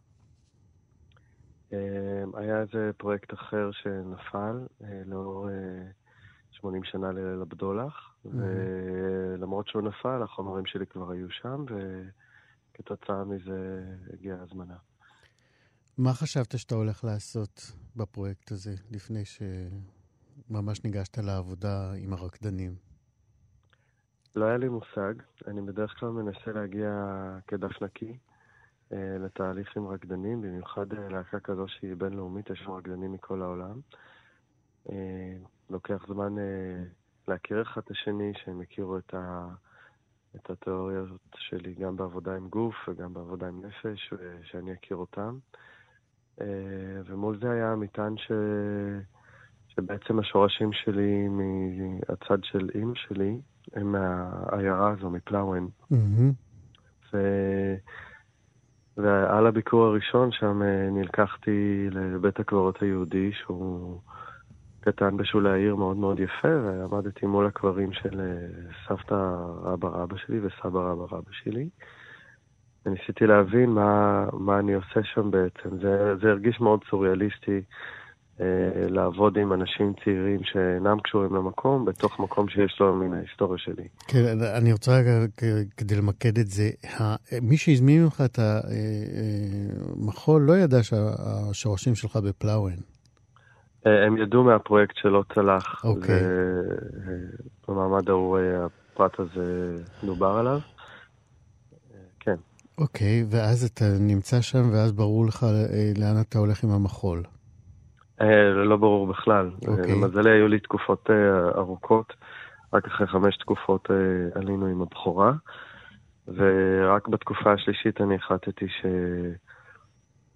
אמ, היה איזה פרויקט אחר שנפל אה, לאור 80 אה, שנה לליל הבדולח, ולמרות שהוא נפל, החומרים שלי כבר היו שם, וכתוצאה מזה הגיעה הזמנה. מה חשבת שאתה הולך לעשות בפרויקט הזה, לפני שממש ניגשת לעבודה עם הרקדנים? לא היה לי מושג. אני בדרך כלל מנסה להגיע כדף נקי. אה, לתהליך עם רקדנים, במיוחד אה, להקה כזו שהיא בינלאומית, יש שם רקדנים מכל העולם. אה, לוקח זמן להכיר אחד את השני, שהם יכירו את, ה... את התיאוריות שלי גם בעבודה עם גוף וגם בעבודה עם נפש, ושאני אכיר אותם. ומול זה היה המטען ש... שבעצם השורשים שלי מהצד של אימא שלי, הם מהעיירה הזו, מפלאוון. Mm-hmm. ו... ועל הביקור הראשון שם אה, נלקחתי לבית הקברות היהודי, שהוא קטן בשולי העיר מאוד מאוד יפה, ועמדתי מול הקברים של אה, סבתא רבא רבא שלי וסבא רבא רבא שלי. וניסיתי להבין מה, מה אני עושה שם בעצם. זה, זה הרגיש מאוד סוריאליסטי. אה, לעבוד עם אנשים צעירים שאינם קשורים למקום, בתוך מקום שיש לו מן ההיסטוריה שלי. כן, אני רוצה רגע, כדי למקד את זה, מי שהזמין ממך את המחול לא ידע שהשורשים שלך בפלאוון. אה, הם ידעו מהפרויקט שלא צלח, אוקיי. ובמעמד ההוא הפרט הזה דובר עליו. כן. אוקיי, ואז אתה נמצא שם, ואז ברור לך לאן אתה הולך עם המחול. אה, לא ברור בכלל. Okay. אוקיי. למזלי היו לי תקופות אה, ארוכות, רק אחרי חמש תקופות אה, עלינו עם הבכורה, ורק בתקופה השלישית אני החלטתי ש...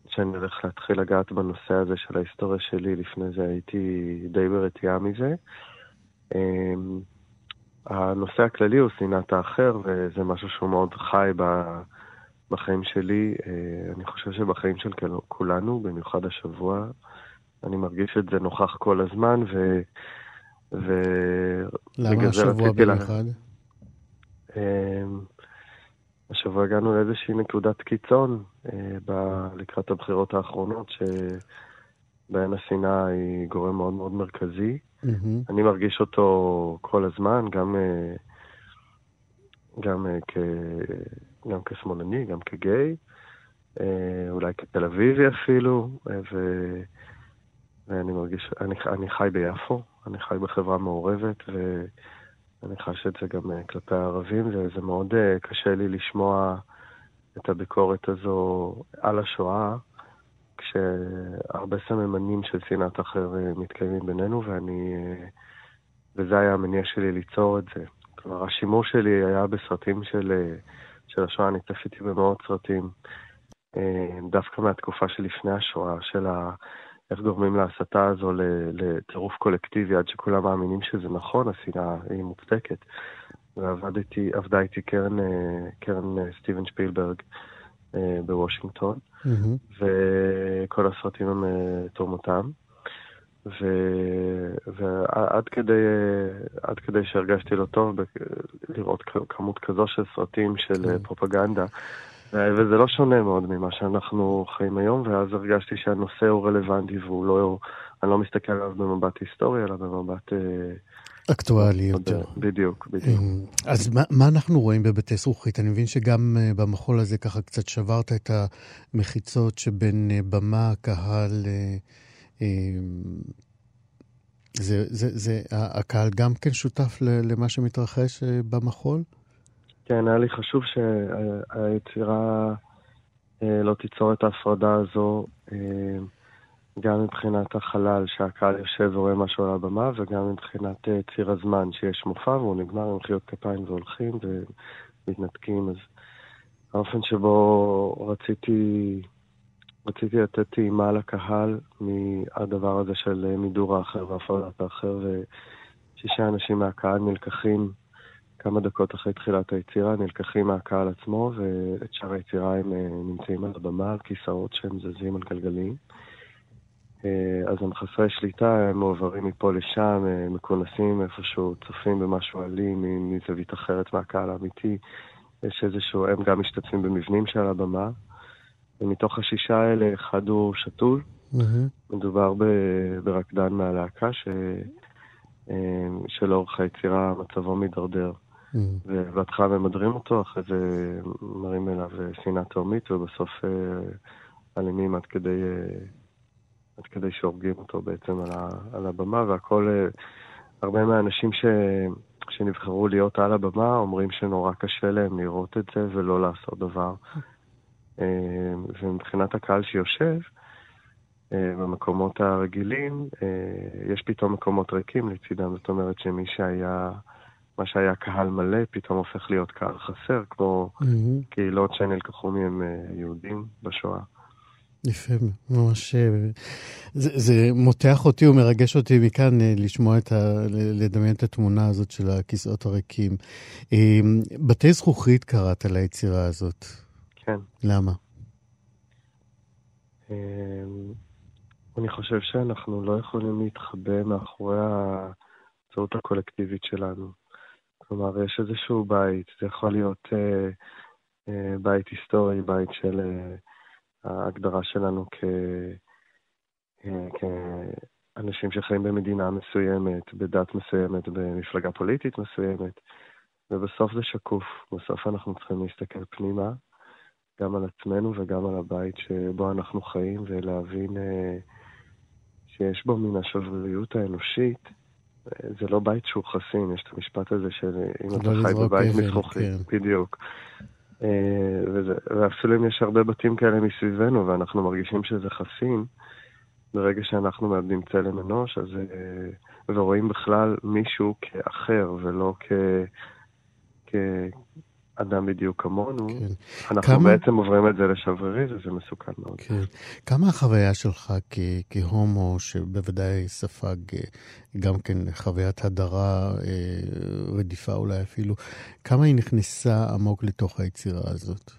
שאני הולך להתחיל לגעת בנושא הזה של ההיסטוריה שלי, לפני זה הייתי די ברתיעה מזה. הנושא הכללי הוא שנאת האחר, וזה משהו שהוא מאוד חי בחיים שלי. אני חושב שבחיים של כולנו, במיוחד השבוע, אני מרגיש את זה נוכח כל הזמן, ו... ו... למה השבוע במיוחד? לה... השבוע הגענו לאיזושהי נקודת קיצון אה, ב... לקראת הבחירות האחרונות, שבהן השנאה היא גורם מאוד מאוד מרכזי. Mm-hmm. אני מרגיש אותו כל הזמן, גם, אה, גם, אה, כ... גם כשמאלני, גם כגיי, אולי כתל אביבי אפילו, ו... ואני מרגיש, אני, אני חי ביפו, אני חי בחברה מעורבת, ואני חש את זה גם אה, כלפי הערבים, וזה מאוד אה, קשה לי לשמוע את הביקורת הזו על השואה, כשהרבה סממנים של שנאת אחר אה, מתקיימים בינינו, ואני... וזה היה המניע שלי ליצור את זה. כלומר, השימוש שלי היה בסרטים של, של השואה, אני צפיתי במאות סרטים, דווקא מהתקופה שלפני השואה, של ה... איך גורמים להסתה הזו לטירוף קולקטיבי עד שכולם מאמינים שזה נכון, השנאה היא מוצדקת. ועבדתי, עבדה איתי קרן, אה, קרן אה, סטיבן שפילברג אה, בוושינגטון, mm-hmm. וכל הסרטים הם תורמותם. ו... ועד כדי, עד כדי שהרגשתי לא טוב לראות כמות כזו של סרטים של כן. פרופגנדה, וזה לא שונה מאוד ממה שאנחנו חיים היום, ואז הרגשתי שהנושא הוא רלוונטי והוא לא, אני לא מסתכל עליו במבט היסטורי, אלא במבט... אה, אקטואלי יותר. בדיוק, בדיוק. אה, אז מה, מה אנחנו רואים בבתי זכוכית? אני מבין שגם אה, במחול הזה ככה קצת שברת את המחיצות שבין במה, קהל... זה, זה, זה, הקהל גם כן שותף למה שמתרחש במחול? כן, היה לי חשוב שהיצירה אה, לא תיצור את ההפרדה הזו. אה, גם מבחינת החלל שהקהל יושב ורואה משהו על הבמה, וגם מבחינת uh, ציר הזמן שיש מופע והוא נגמר עם מחיאות כפיים והולכים ומתנתקים. אז האופן שבו רציתי, רציתי לתת טעימה לקהל מהדבר הזה של מידור האחר והפרדת האחר, ושישה אנשים מהקהל נלקחים כמה דקות אחרי תחילת היצירה, נלקחים מהקהל עצמו, ואת שאר היצירה הם אה, נמצאים על הבמה, על כיסאות שהם זזים על גלגלים. אה, אז הם חסרי שליטה, הם מועברים מפה לשם, אה, מכונסים איפשהו, צופים במשהו אלים מזווית אחרת מהקהל האמיתי. יש איזשהו, הם גם משתתפים במבנים שעל הבמה. ומתוך השישה האלה, אחד הוא שתול. Mm-hmm. מדובר ברקדן מהלהקה ש... שלאורך היצירה מצבו מידרדר. Mm. ובהתחלה ממדרים אותו, אחרי זה מראים אליו שנאה תהומית, ובסוף אה, אלימים עד כדי, אה, עד כדי שהורגים אותו בעצם על, ה, על הבמה, והכל, אה, הרבה מהאנשים ש, שנבחרו להיות על הבמה אומרים שנורא קשה להם לראות את זה ולא לעשות דבר. ומבחינת הקהל שיושב, במקומות הרגילים, יש פתאום מקומות ריקים לצידם, זאת אומרת שמי שהיה... מה שהיה קהל מלא פתאום הופך להיות קהל חסר, כמו mm-hmm. קהילות שנלקחו מהם אה, יהודים בשואה. יפה, ממש... אה, זה, זה מותח אותי ומרגש אותי מכאן אה, לשמוע את ה... לדמיין את התמונה הזאת של הכיסאות הריקים. בתי זכוכית קראת ליצירה הזאת. כן. למה? אני חושב שאנחנו לא יכולים להתחבא מאחורי הצעות הקולקטיבית שלנו. כלומר, יש איזשהו בית, זה יכול להיות אה, אה, בית היסטורי, בית של אה, ההגדרה שלנו כ, אה, כאנשים שחיים במדינה מסוימת, בדת מסוימת, במפלגה פוליטית מסוימת, ובסוף זה שקוף. בסוף אנחנו צריכים להסתכל פנימה, גם על עצמנו וגם על הבית שבו אנחנו חיים, ולהבין אה, שיש בו מן השבריריות האנושית, זה לא בית שהוא חסין, יש את המשפט הזה של אם אתה לא חי בבית מזכוכית, כן. בדיוק. אה, וזה, ואפילו אם יש הרבה בתים כאלה מסביבנו ואנחנו מרגישים שזה חסין, ברגע שאנחנו מאבדים צלם אנוש, אז, אה, ורואים בכלל מישהו כאחר ולא כ, כ, אדם בדיוק כמונו, כן. אנחנו כמה... בעצם עוברים את זה לשברירי וזה מסוכן מאוד. כן. כמה החוויה שלך כ- כהומו, שבוודאי ספג אה, גם כן חוויית הדרה, אה, רדיפה אולי אפילו, כמה היא נכנסה עמוק לתוך היצירה הזאת?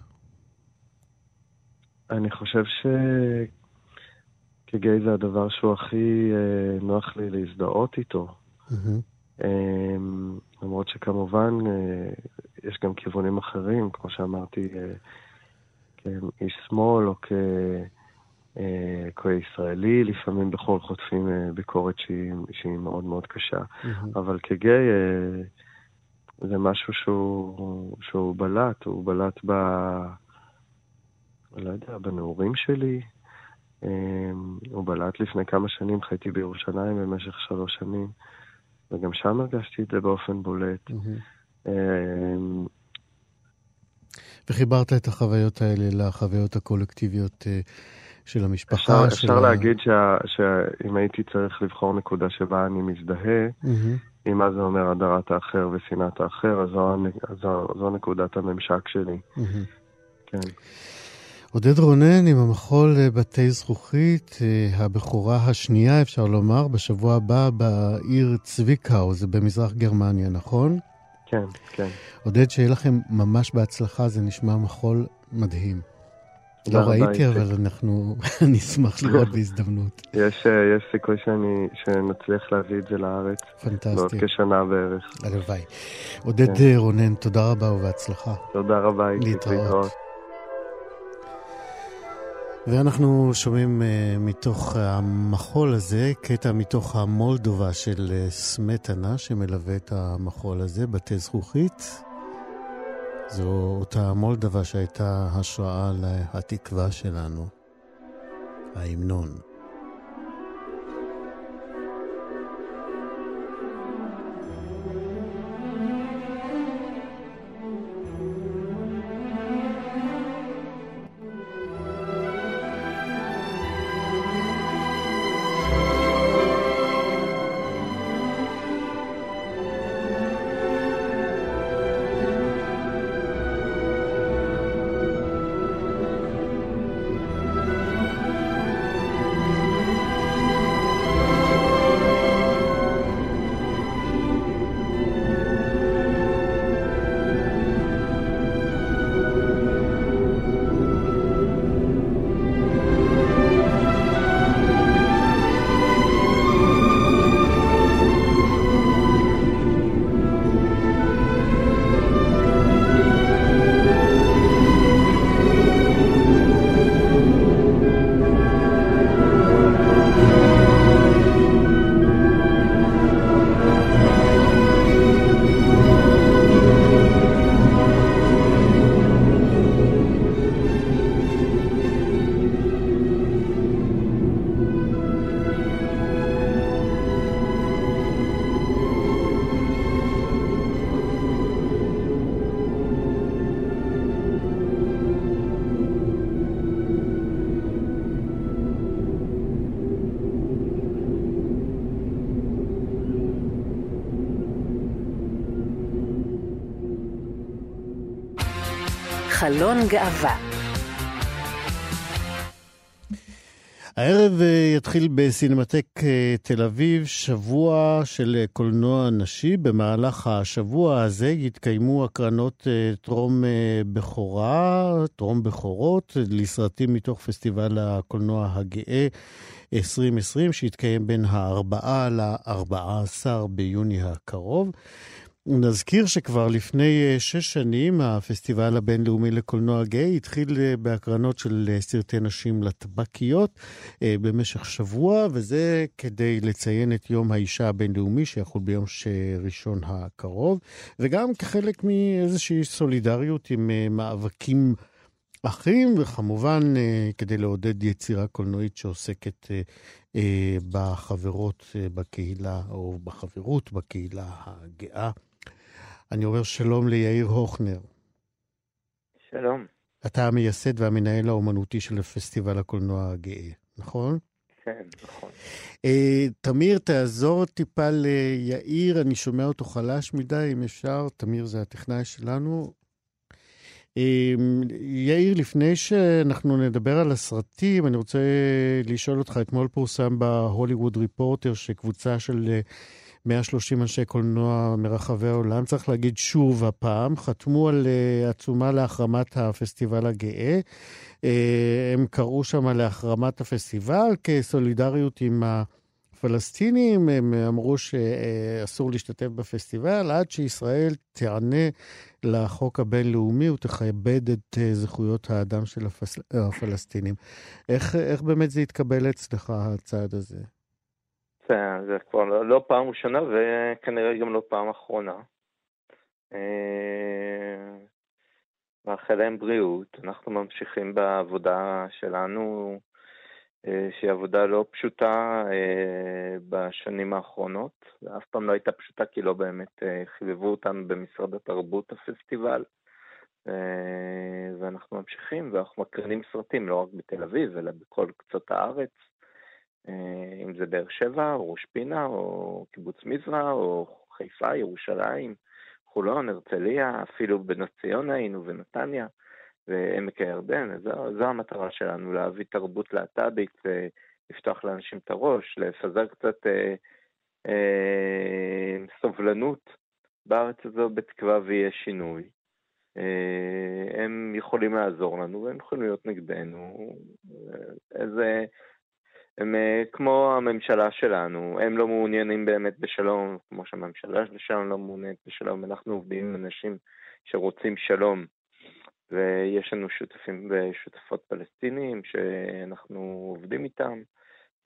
אני חושב שכגיי זה הדבר שהוא הכי אה, נוח לי להזדהות איתו. Mm-hmm. למרות שכמובן יש גם כיוונים אחרים, כמו שאמרתי, אה, כאיש שמאל או כ... אה, כישראלי, לפעמים בכל חוטפים אה, ביקורת שהיא, שהיא מאוד מאוד קשה. Mm-hmm. אבל כגיי זה משהו שהוא, שהוא בלט, הוא בלט ב... לא יודע, בנעורים שלי. הוא בלט לפני כמה שנים, חייתי בירושלים במשך שלוש שנים, וגם שם הרגשתי את זה באופן בולט. Mm-hmm. אמ, וחיברת את החוויות האלה לחוויות הקולקטיביות אה, של המשפחה. אפשר, של אפשר ה... להגיד שה, שאם הייתי צריך לבחור נקודה שבה אני מזדהה, mm-hmm. עם מה זה אומר הדרת האחר ושנאת האחר, אז זו, זו, זו נקודת הממשק שלי. Mm-hmm. כן. עודד רונן עם המחול אה, בתי זכוכית, אה, הבכורה השנייה, אפשר לומר, בשבוע הבא בעיר צביקאו, זה במזרח גרמניה, נכון? כן, כן. עודד, שיהיה לכם ממש בהצלחה, זה נשמע מחול מדהים. לא ראיתי, אבל אנחנו, אני אשמח לראות בהזדמנות. יש, אה, יש סיכוי שאני, שנצליח להביא את זה לארץ. פנטסטי. בעוד כשנה בערך. הלוואי. עודד כן. רונן, תודה רבה ובהצלחה. תודה רבה, להתראות. ואנחנו שומעים uh, מתוך המחול הזה, קטע מתוך המולדובה של uh, סמטנה, שמלווה את המחול הזה, בתי זכוכית. זו אותה מולדובה שהייתה השראה לתקווה שלנו, ההמנון. גאווה הערב אה, יתחיל בסינמטק אה, תל אביב שבוע של אה, קולנוע נשי. במהלך השבוע הזה יתקיימו הקרנות טרום בכורה, טרום בכורות, לסרטים מתוך פסטיבל הקולנוע הגאה 2020, שיתקיים בין ה-4 ל-14 ביוני הקרוב. נזכיר שכבר לפני אה, שש שנים הפסטיבל הבינלאומי לקולנוע גיי התחיל אה, בהקרנות של אה, סרטי נשים לטבקיות במשך שבוע, וזה כדי לציין את יום האישה הבינלאומי שיחול ביום ראשון הקרוב, וגם כחלק מאיזושהי סולידריות עם מאבקים אחים, וכמובן כדי לעודד יצירה קולנועית שעוסקת בחברות בקהילה, או בחברות בקהילה הגאה. אני אומר שלום ליאיר הוכנר. שלום. אתה המייסד והמנהל האומנותי של פסטיבל הקולנוע הגאה, נכון? כן, נכון. Uh, תמיר, תעזור טיפה ליאיר, אני שומע אותו חלש מדי, אם אפשר. תמיר זה הטכנאי שלנו. Uh, יאיר, לפני שאנחנו נדבר על הסרטים, אני רוצה לשאול אותך, אתמול פורסם בהוליווד ריפורטר שקבוצה של... Uh, 130 אנשי קולנוע מרחבי העולם, צריך להגיד שוב הפעם, חתמו על uh, עצומה להחרמת הפסטיבל הגאה. Uh, הם קראו שם להחרמת הפסטיבל כסולידריות עם הפלסטינים, הם אמרו שאסור להשתתף בפסטיבל עד שישראל תיענה לחוק הבינלאומי ותכבד את uh, זכויות האדם של. הפלסטינים. איך, איך באמת זה התקבל אצלך, הצעד הזה? זה, כבר לא, לא פעם ראשונה וכנראה גם לא פעם אחרונה. אה, מאחל להם בריאות, אנחנו ממשיכים בעבודה שלנו, אה, שהיא עבודה לא פשוטה אה, בשנים האחרונות, ואף פעם לא הייתה פשוטה כי לא באמת חיבבו אותנו במשרד התרבות הפסטיבל, ואנחנו ממשיכים ואנחנו מקרינים סרטים לא רק בתל אביב, אלא בכל קצות הארץ. אה, אם זה באר שבע, או ראש פינה, או קיבוץ מזרע, או חיפה, ירושלים, חולון, הרצליה, אפילו בנס ציונה היינו ונתניה ועמק הירדן. זו, זו המטרה שלנו, להביא תרבות להט"בית, לפתוח לאנשים את הראש, לפזר קצת אה, אה, סובלנות בארץ הזו בתקווה ויהיה שינוי. אה, הם יכולים לעזור לנו והם יכולים להיות נגדנו. איזה... הם אה, כמו הממשלה שלנו, הם לא מעוניינים באמת בשלום, כמו שהממשלה שלנו לא מעוניינת בשלום, אנחנו עובדים עם אנשים שרוצים שלום, ויש לנו שותפים ושותפות פלסטינים שאנחנו עובדים איתם,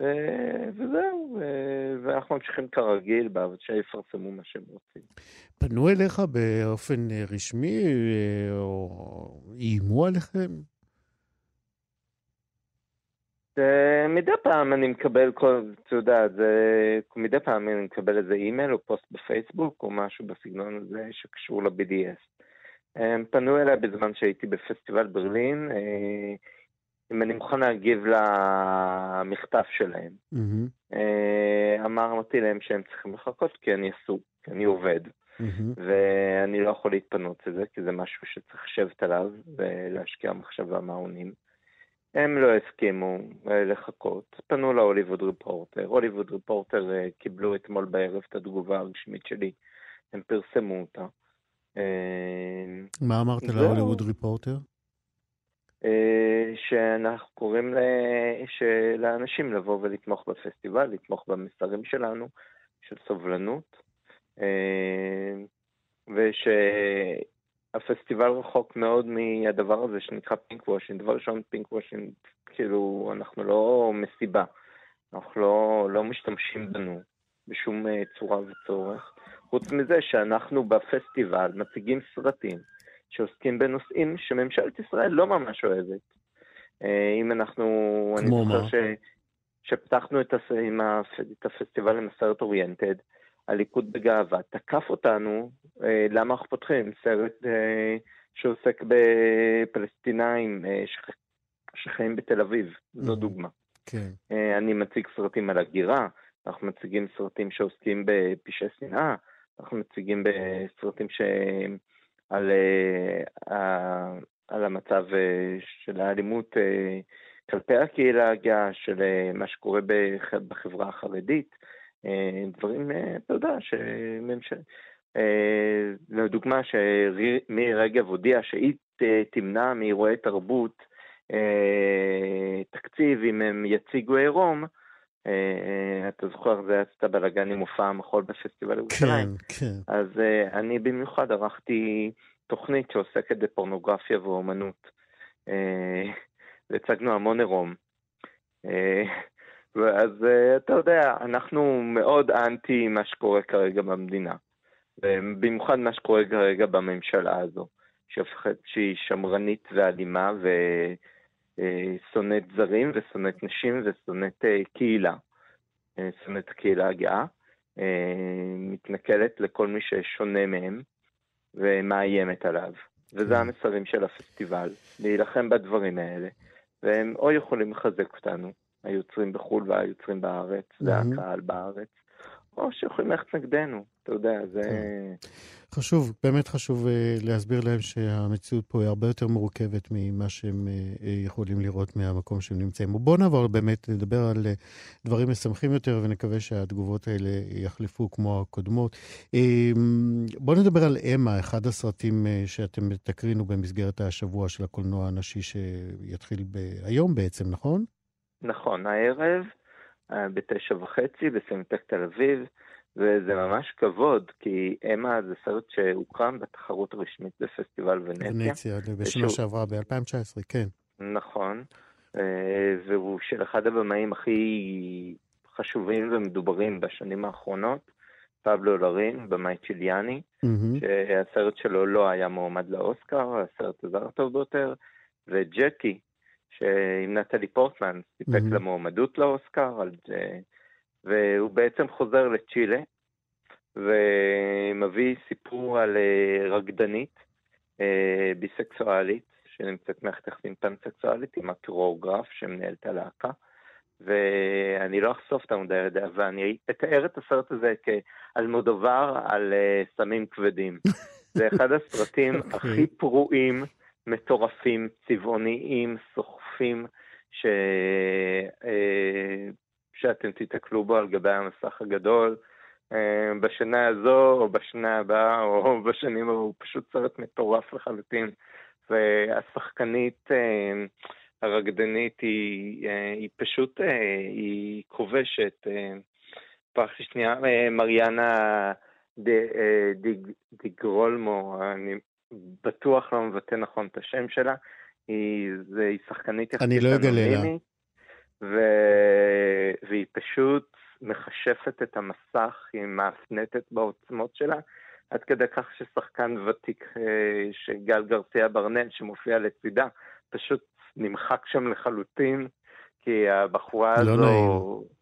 ו- וזהו, ו- ואנחנו ממשיכים כרגיל, שיפרסמו מה שהם רוצים. פנו אליך באופן רשמי, אה, או איימו עליכם? מדי פעם אני מקבל, אתה יודע, זה, מדי פעם אני מקבל איזה אימייל או פוסט בפייסבוק או משהו בסגנון הזה שקשור ל-BDS. הם פנו אליי בזמן שהייתי בפסטיבל ברלין, אה, אם אני מוכן להגיב למכתב שלהם. Mm-hmm. אמרתי להם שהם צריכים לחכות כי אני עסוק, כי אני עובד. Mm-hmm. ואני לא יכול להתפנות לזה, כי זה משהו שצריך לשבת עליו ולהשקיע מחשבה מה עונים. הם לא הסכימו אה, לחכות, פנו להוליווד ריפורטר, הוליווד ריפורטר אה, קיבלו אתמול בערב את התגובה הרשמית שלי, הם פרסמו אותה. אה, מה אמרת להוליווד ריפורטר? שאנחנו קוראים לאנשים לבוא ולתמוך בפסטיבל, לתמוך במסרים שלנו של סובלנות, וש... הפסטיבל רחוק מאוד מהדבר הזה שנקרא pink washing. דבר ראשון, pink washing, כאילו, אנחנו לא מסיבה. אנחנו לא, לא משתמשים בנו בשום אה, צורה וצורך. חוץ מזה שאנחנו בפסטיבל מציגים סרטים שעוסקים בנושאים שממשלת ישראל לא ממש אוהבת. Uh, אם אנחנו... כמו מה? ש, שפתחנו את, הס, הפ, את הפסטיבל עם הסרט אוריינטד, הליכוד בגאווה תקף אותנו, אה, למה אנחנו פותחים סרט אה, שעוסק בפלסטינאים אה, שחיים בתל אביב, זו mm-hmm. דוגמה. כן. אני מציג סרטים על הגירה, אנחנו מציגים סרטים שעוסקים בפשעי שנאה, אנחנו מציגים בסרטים ש... על על המצב של האלימות כלפי הקהילה הגאה, של מה שקורה בחברה החרדית, דברים, אתה יודע, שממשל... לדוגמה, שמירי רגב הודיעה שהיא תמנע מאירועי תרבות תקציב אם הם יציגו עירום, אה, אתה זוכר, זה עשתה בלאגן עם מופע המחול בפסטיבל ירושלים. כן, כן. אז אני במיוחד ערכתי תוכנית שעוסקת בפורנוגרפיה ואומנות. והצגנו המון עירום. אז uh, אתה יודע, אנחנו מאוד אנטי מה שקורה כרגע במדינה. במיוחד מה שקורה כרגע בממשלה הזו, שהופכת שהיא שמרנית ואלימה ו... אה, זרים ושונאת נשים ושונאת אה, קהילה, אה, שונאת הקהילה הגאה, מתנכלת לכל מי ששונה מהם ומאיימת עליו. וזה כן. המסרים של הפסטיבל, להילחם בדברים האלה, והם או יכולים לחזק אותנו, היוצרים בחו"ל והיוצרים בארץ, והקהל בארץ, או שיכולים ללכת נגדנו, אתה יודע, זה... כן. חשוב, באמת חשוב uh, להסביר להם שהמציאות פה היא הרבה יותר מורכבת ממה שהם uh, יכולים לראות מהמקום שהם נמצאים בו. בואו נעבור באמת לדבר על דברים משמחים יותר, ונקווה שהתגובות האלה יחלפו כמו הקודמות. Uh, בואו נדבר על אמה, אחד הסרטים שאתם תקרינו במסגרת השבוע של הקולנוע הנשי שיתחיל ב- היום בעצם, נכון? נכון, הערב. בתשע וחצי בסמטק תל אביב, וזה ממש כבוד, כי אמה זה סרט שהוקרם בתחרות הרשמית בפסטיבל ונציה. ונציה, בשנה שעברה, ב-2019, כן. נכון, אה, והוא של אחד הבמאים הכי חשובים ומדוברים בשנים האחרונות, פבלו לרין, במאי צ'יליאני, mm-hmm. שהסרט שלו לא היה מועמד לאוסקר, הסרט הזר הטוב ביותר, וג'קי, שעם נטלי פורטמן סיפק mm-hmm. למועמדות לאוסקר, על, והוא בעצם חוזר לצ'ילה, ומביא סיפור על אה, רקדנית אה, ביסקסואלית, שנמצאת מערכת יחסים פנסקסואלית עם הקרואוגרף שמנהל את הלהקה. ואני לא אחשוף את המודע ידע, ואני אתאר את הסרט הזה כאלמודובר על סמים כבדים. זה אחד הסרטים okay. אוקיי. הכי פרועים, מטורפים, צבעוניים, סוחרים. שקופים ש... אה, שאתם תיתקלו בו על גבי המסך הגדול אה, בשנה הזו או בשנה הבאה או בשנים הוא פשוט סרט מטורף לחלוטין. והשחקנית אה, הרקדנית היא, היא פשוט, היא כובשת. פרח שנייה, מריאנה דיגרולמו, אני בטוח לא מבטא נכון את השם שלה. היא, זה, היא שחקנית יחסית לא אנונימית. ו... והיא פשוט מכשפת את המסך, היא מאפנטת בעוצמות שלה, עד כדי כך ששחקן ותיק, אה, שגל גרסיה ברנל, שמופיע לצידה, פשוט נמחק שם לחלוטין, כי הבחורה לא הזו... נעים.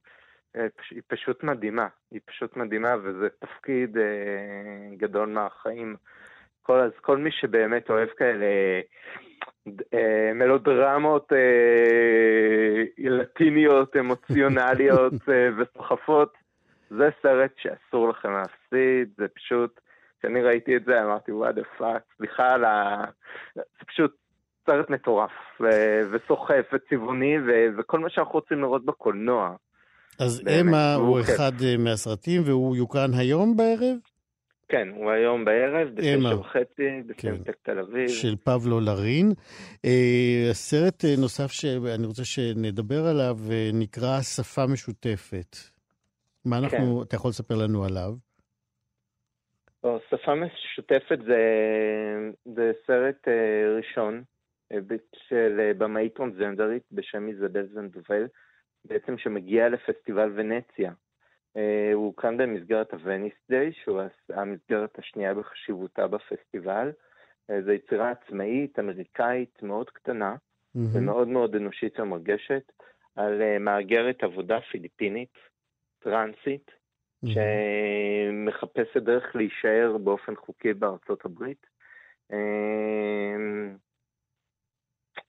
אה, היא פשוט מדהימה, היא פשוט מדהימה, וזה תפקיד אה, גדול מהחיים. כל, אז כל מי שבאמת אוהב כאלה אה, מלודרמות אה, לטיניות, אמוציונליות אה, וסוחפות, זה סרט שאסור לכם להפסיד, זה פשוט, כשאני ראיתי את זה אמרתי what the fuck, סליחה על ה... זה פשוט סרט מטורף, וסוחף וצבעוני, וכל מה שאנחנו רוצים לראות בקולנוע. אז אמה הוא אחד מהסרטים והוא יוקרן היום בערב? כן, הוא היום בערב, בתשע וחצי, בסינמטק כן. תל אביב. של פבלו לרין. אה, סרט אה, נוסף שאני רוצה שנדבר עליו אה, נקרא שפה משותפת. מה אנחנו, כן. אתה יכול לספר לנו עליו? שפה משותפת זה, זה סרט אה, ראשון אה, של במאית טרנסג'נדרית בשם איזבל זנדובל, בעצם שמגיע לפסטיבל ונציה. אה, הוא הוקם במסגרת הווניס דיי, שהוא המסגרת השנייה בחשיבותה בפסטיבל. אה, זו יצירה עצמאית, אמריקאית, מאוד קטנה, mm-hmm. ומאוד מאוד אנושית ומרגשת, על אה, מהגרת עבודה פיליפינית, טרנסית, mm-hmm. שמחפשת דרך להישאר באופן חוקי בארצות הברית.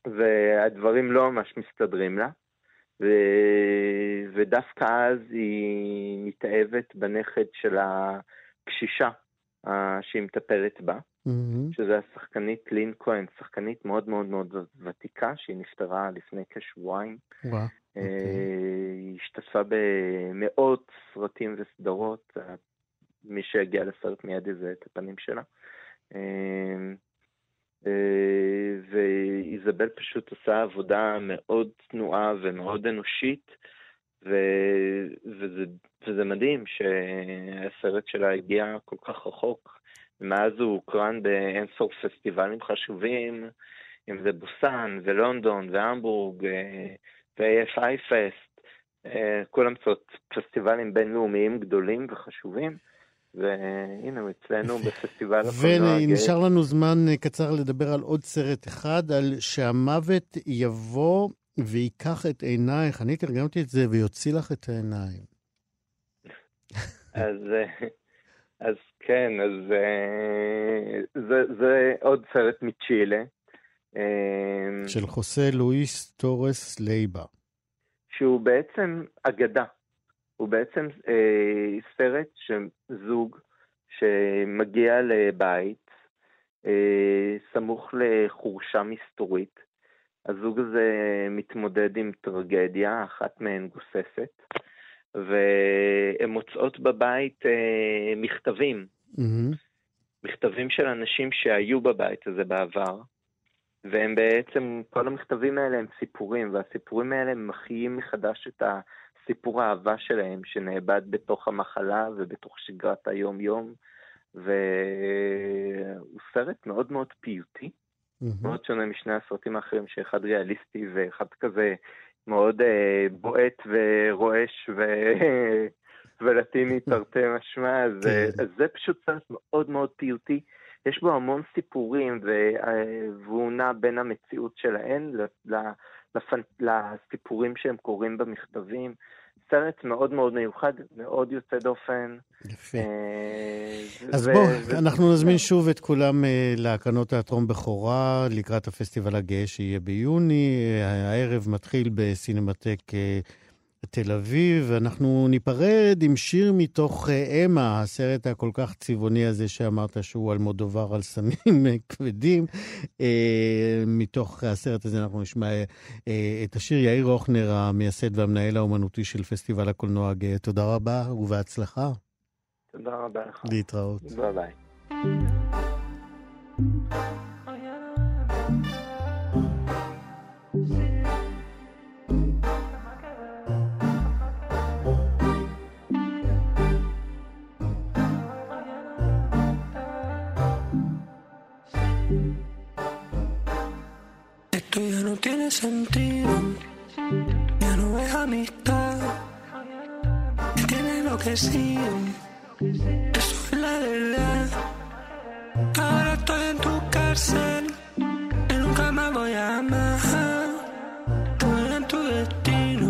והדברים לא ממש מסתדרים לה. ו... ודווקא אז היא מתאהבת בנכד של הקשישה שהיא מטפלת בה, mm-hmm. שזה השחקנית לין כהן, שחקנית מאוד מאוד מאוד ותיקה, שהיא נפטרה לפני כשבועיים. Wow. Okay. היא השתתפה במאות סרטים וסדרות, מי שיגיע לסרט מיד יזהה את הפנים שלה. ואיזבל פשוט עושה עבודה מאוד צנועה ומאוד אנושית, ו... וזה, וזה מדהים שהסרט שלה הגיע כל כך רחוק. מאז הוא הוקרן באינסוף פסטיבלים חשובים, אם זה בוסן ולונדון והמבורג ו-AFI פסט, כולם פסטיבלים בינלאומיים גדולים וחשובים. והנה הוא אצלנו בפסטיבל הקולנוע הגאה. ונשאר לנו זמן קצר לדבר על עוד סרט אחד, על שהמוות יבוא ויקח את עינייך. אני תרגמתי את זה ויוציא לך את העיניים. אז, אז כן, אז זה, זה עוד סרט מצ'ילה. של חוסה לואיס טורס לייבה. שהוא בעצם אגדה. הוא בעצם אה, סרט שזוג שמגיע לבית אה, סמוך לחורשה מסתורית. הזוג הזה מתמודד עם טרגדיה, אחת מהן גוססת, והן מוצאות בבית אה, מכתבים. Mm-hmm. מכתבים של אנשים שהיו בבית הזה בעבר, והם בעצם, כל המכתבים האלה הם סיפורים, והסיפורים האלה מחיים מחדש את ה... סיפור האהבה שלהם שנאבד בתוך המחלה ובתוך שגרת היום-יום, והוא סרט מאוד מאוד פיוטי, mm-hmm. מאוד שונה משני הסרטים האחרים, שאחד ריאליסטי ואחד כזה מאוד אה, בועט ורועש ו... ולטיני תרתי משמע, אז, כן. אז זה פשוט סרט מאוד מאוד פיוטי. יש בו המון סיפורים, והוא נע בין המציאות שלהן לסיפורים שהם קוראים במכתבים. סרט מאוד מאוד מיוחד, מאוד יוצא דופן. יפה. אה, אז בואו, אנחנו נזמין שוב את כולם אה, להקרנות תיאטרון בכורה לקראת הפסטיבל הגאה שיהיה ביוני. הערב מתחיל בסינמטק תל אביב, ואנחנו ניפרד עם שיר מתוך אה, אמה, הסרט הכל כך צבעוני הזה שאמרת שהוא על מודובר על סמים אה, כבדים. אה, מתוך הסרט הזה אנחנו נשמע את השיר יאיר הוכנר, המייסד והמנהל האומנותי של פסטיבל הקולנוע הגאה. תודה רבה ובהצלחה. תודה רבה לך. להתראות. ביי ביי. Tiene sentido, ya no es amistad, me tiene enloquecido, eso es la verdad. Ahora estoy en tu cárcel, y nunca más voy a amar. Estoy en tu destino,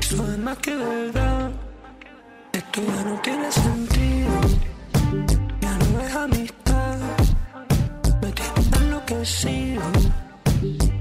eso es más que verdad. Esto ya no tiene sentido, ya no es amistad, me tiene enloquecido. Bye.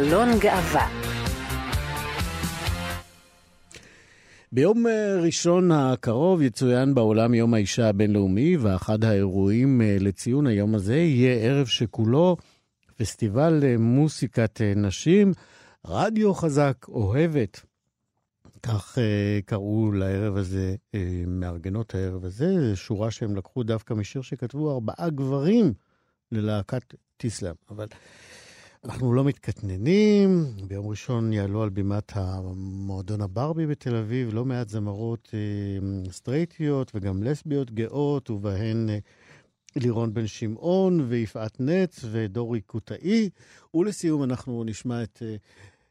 חלון גאווה ביום אה, ראשון הקרוב יצוין בעולם יום האישה הבינלאומי, ואחד האירועים אה, לציון היום הזה יהיה ערב שכולו פסטיבל אה, מוסיקת נשים, רדיו חזק, אוהבת. כך קראו לערב הזה, מארגנות הערב הזה, שורה שהם לקחו דווקא משיר שכתבו ארבעה גברים ללהקת טיסלאם. אבל אנחנו לא מתקטננים, ביום ראשון יעלו על בימת המועדון הברבי בתל אביב לא מעט זמרות אה, סטרייטיות וגם לסביות גאות, ובהן אה, לירון בן שמעון ויפעת נץ ודורי קוטאי. ולסיום אנחנו נשמע את אה,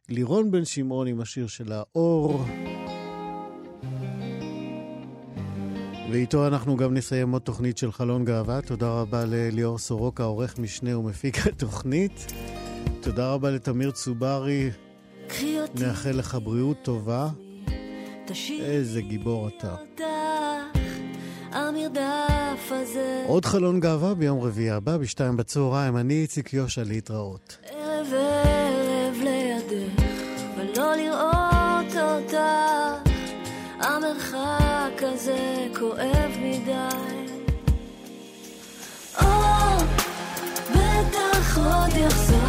לירון בן שמעון עם השיר שלה אור. ואיתו אנחנו גם נסיים עוד תוכנית של חלון גאווה. תודה רבה לליאור סורוקה, עורך משנה ומפיק התוכנית. תודה רבה לתמיר צוברי. נאחל לך בריאות טובה. איזה גיבור אתה. עוד חלון גאווה ביום רביעי הבא, בשתיים בצהריים. אני איציק יושע להתראות. ערב ערב לידך, ולא לראות אותך, המרחק הזה כואב מדי. בטח עוד יחזור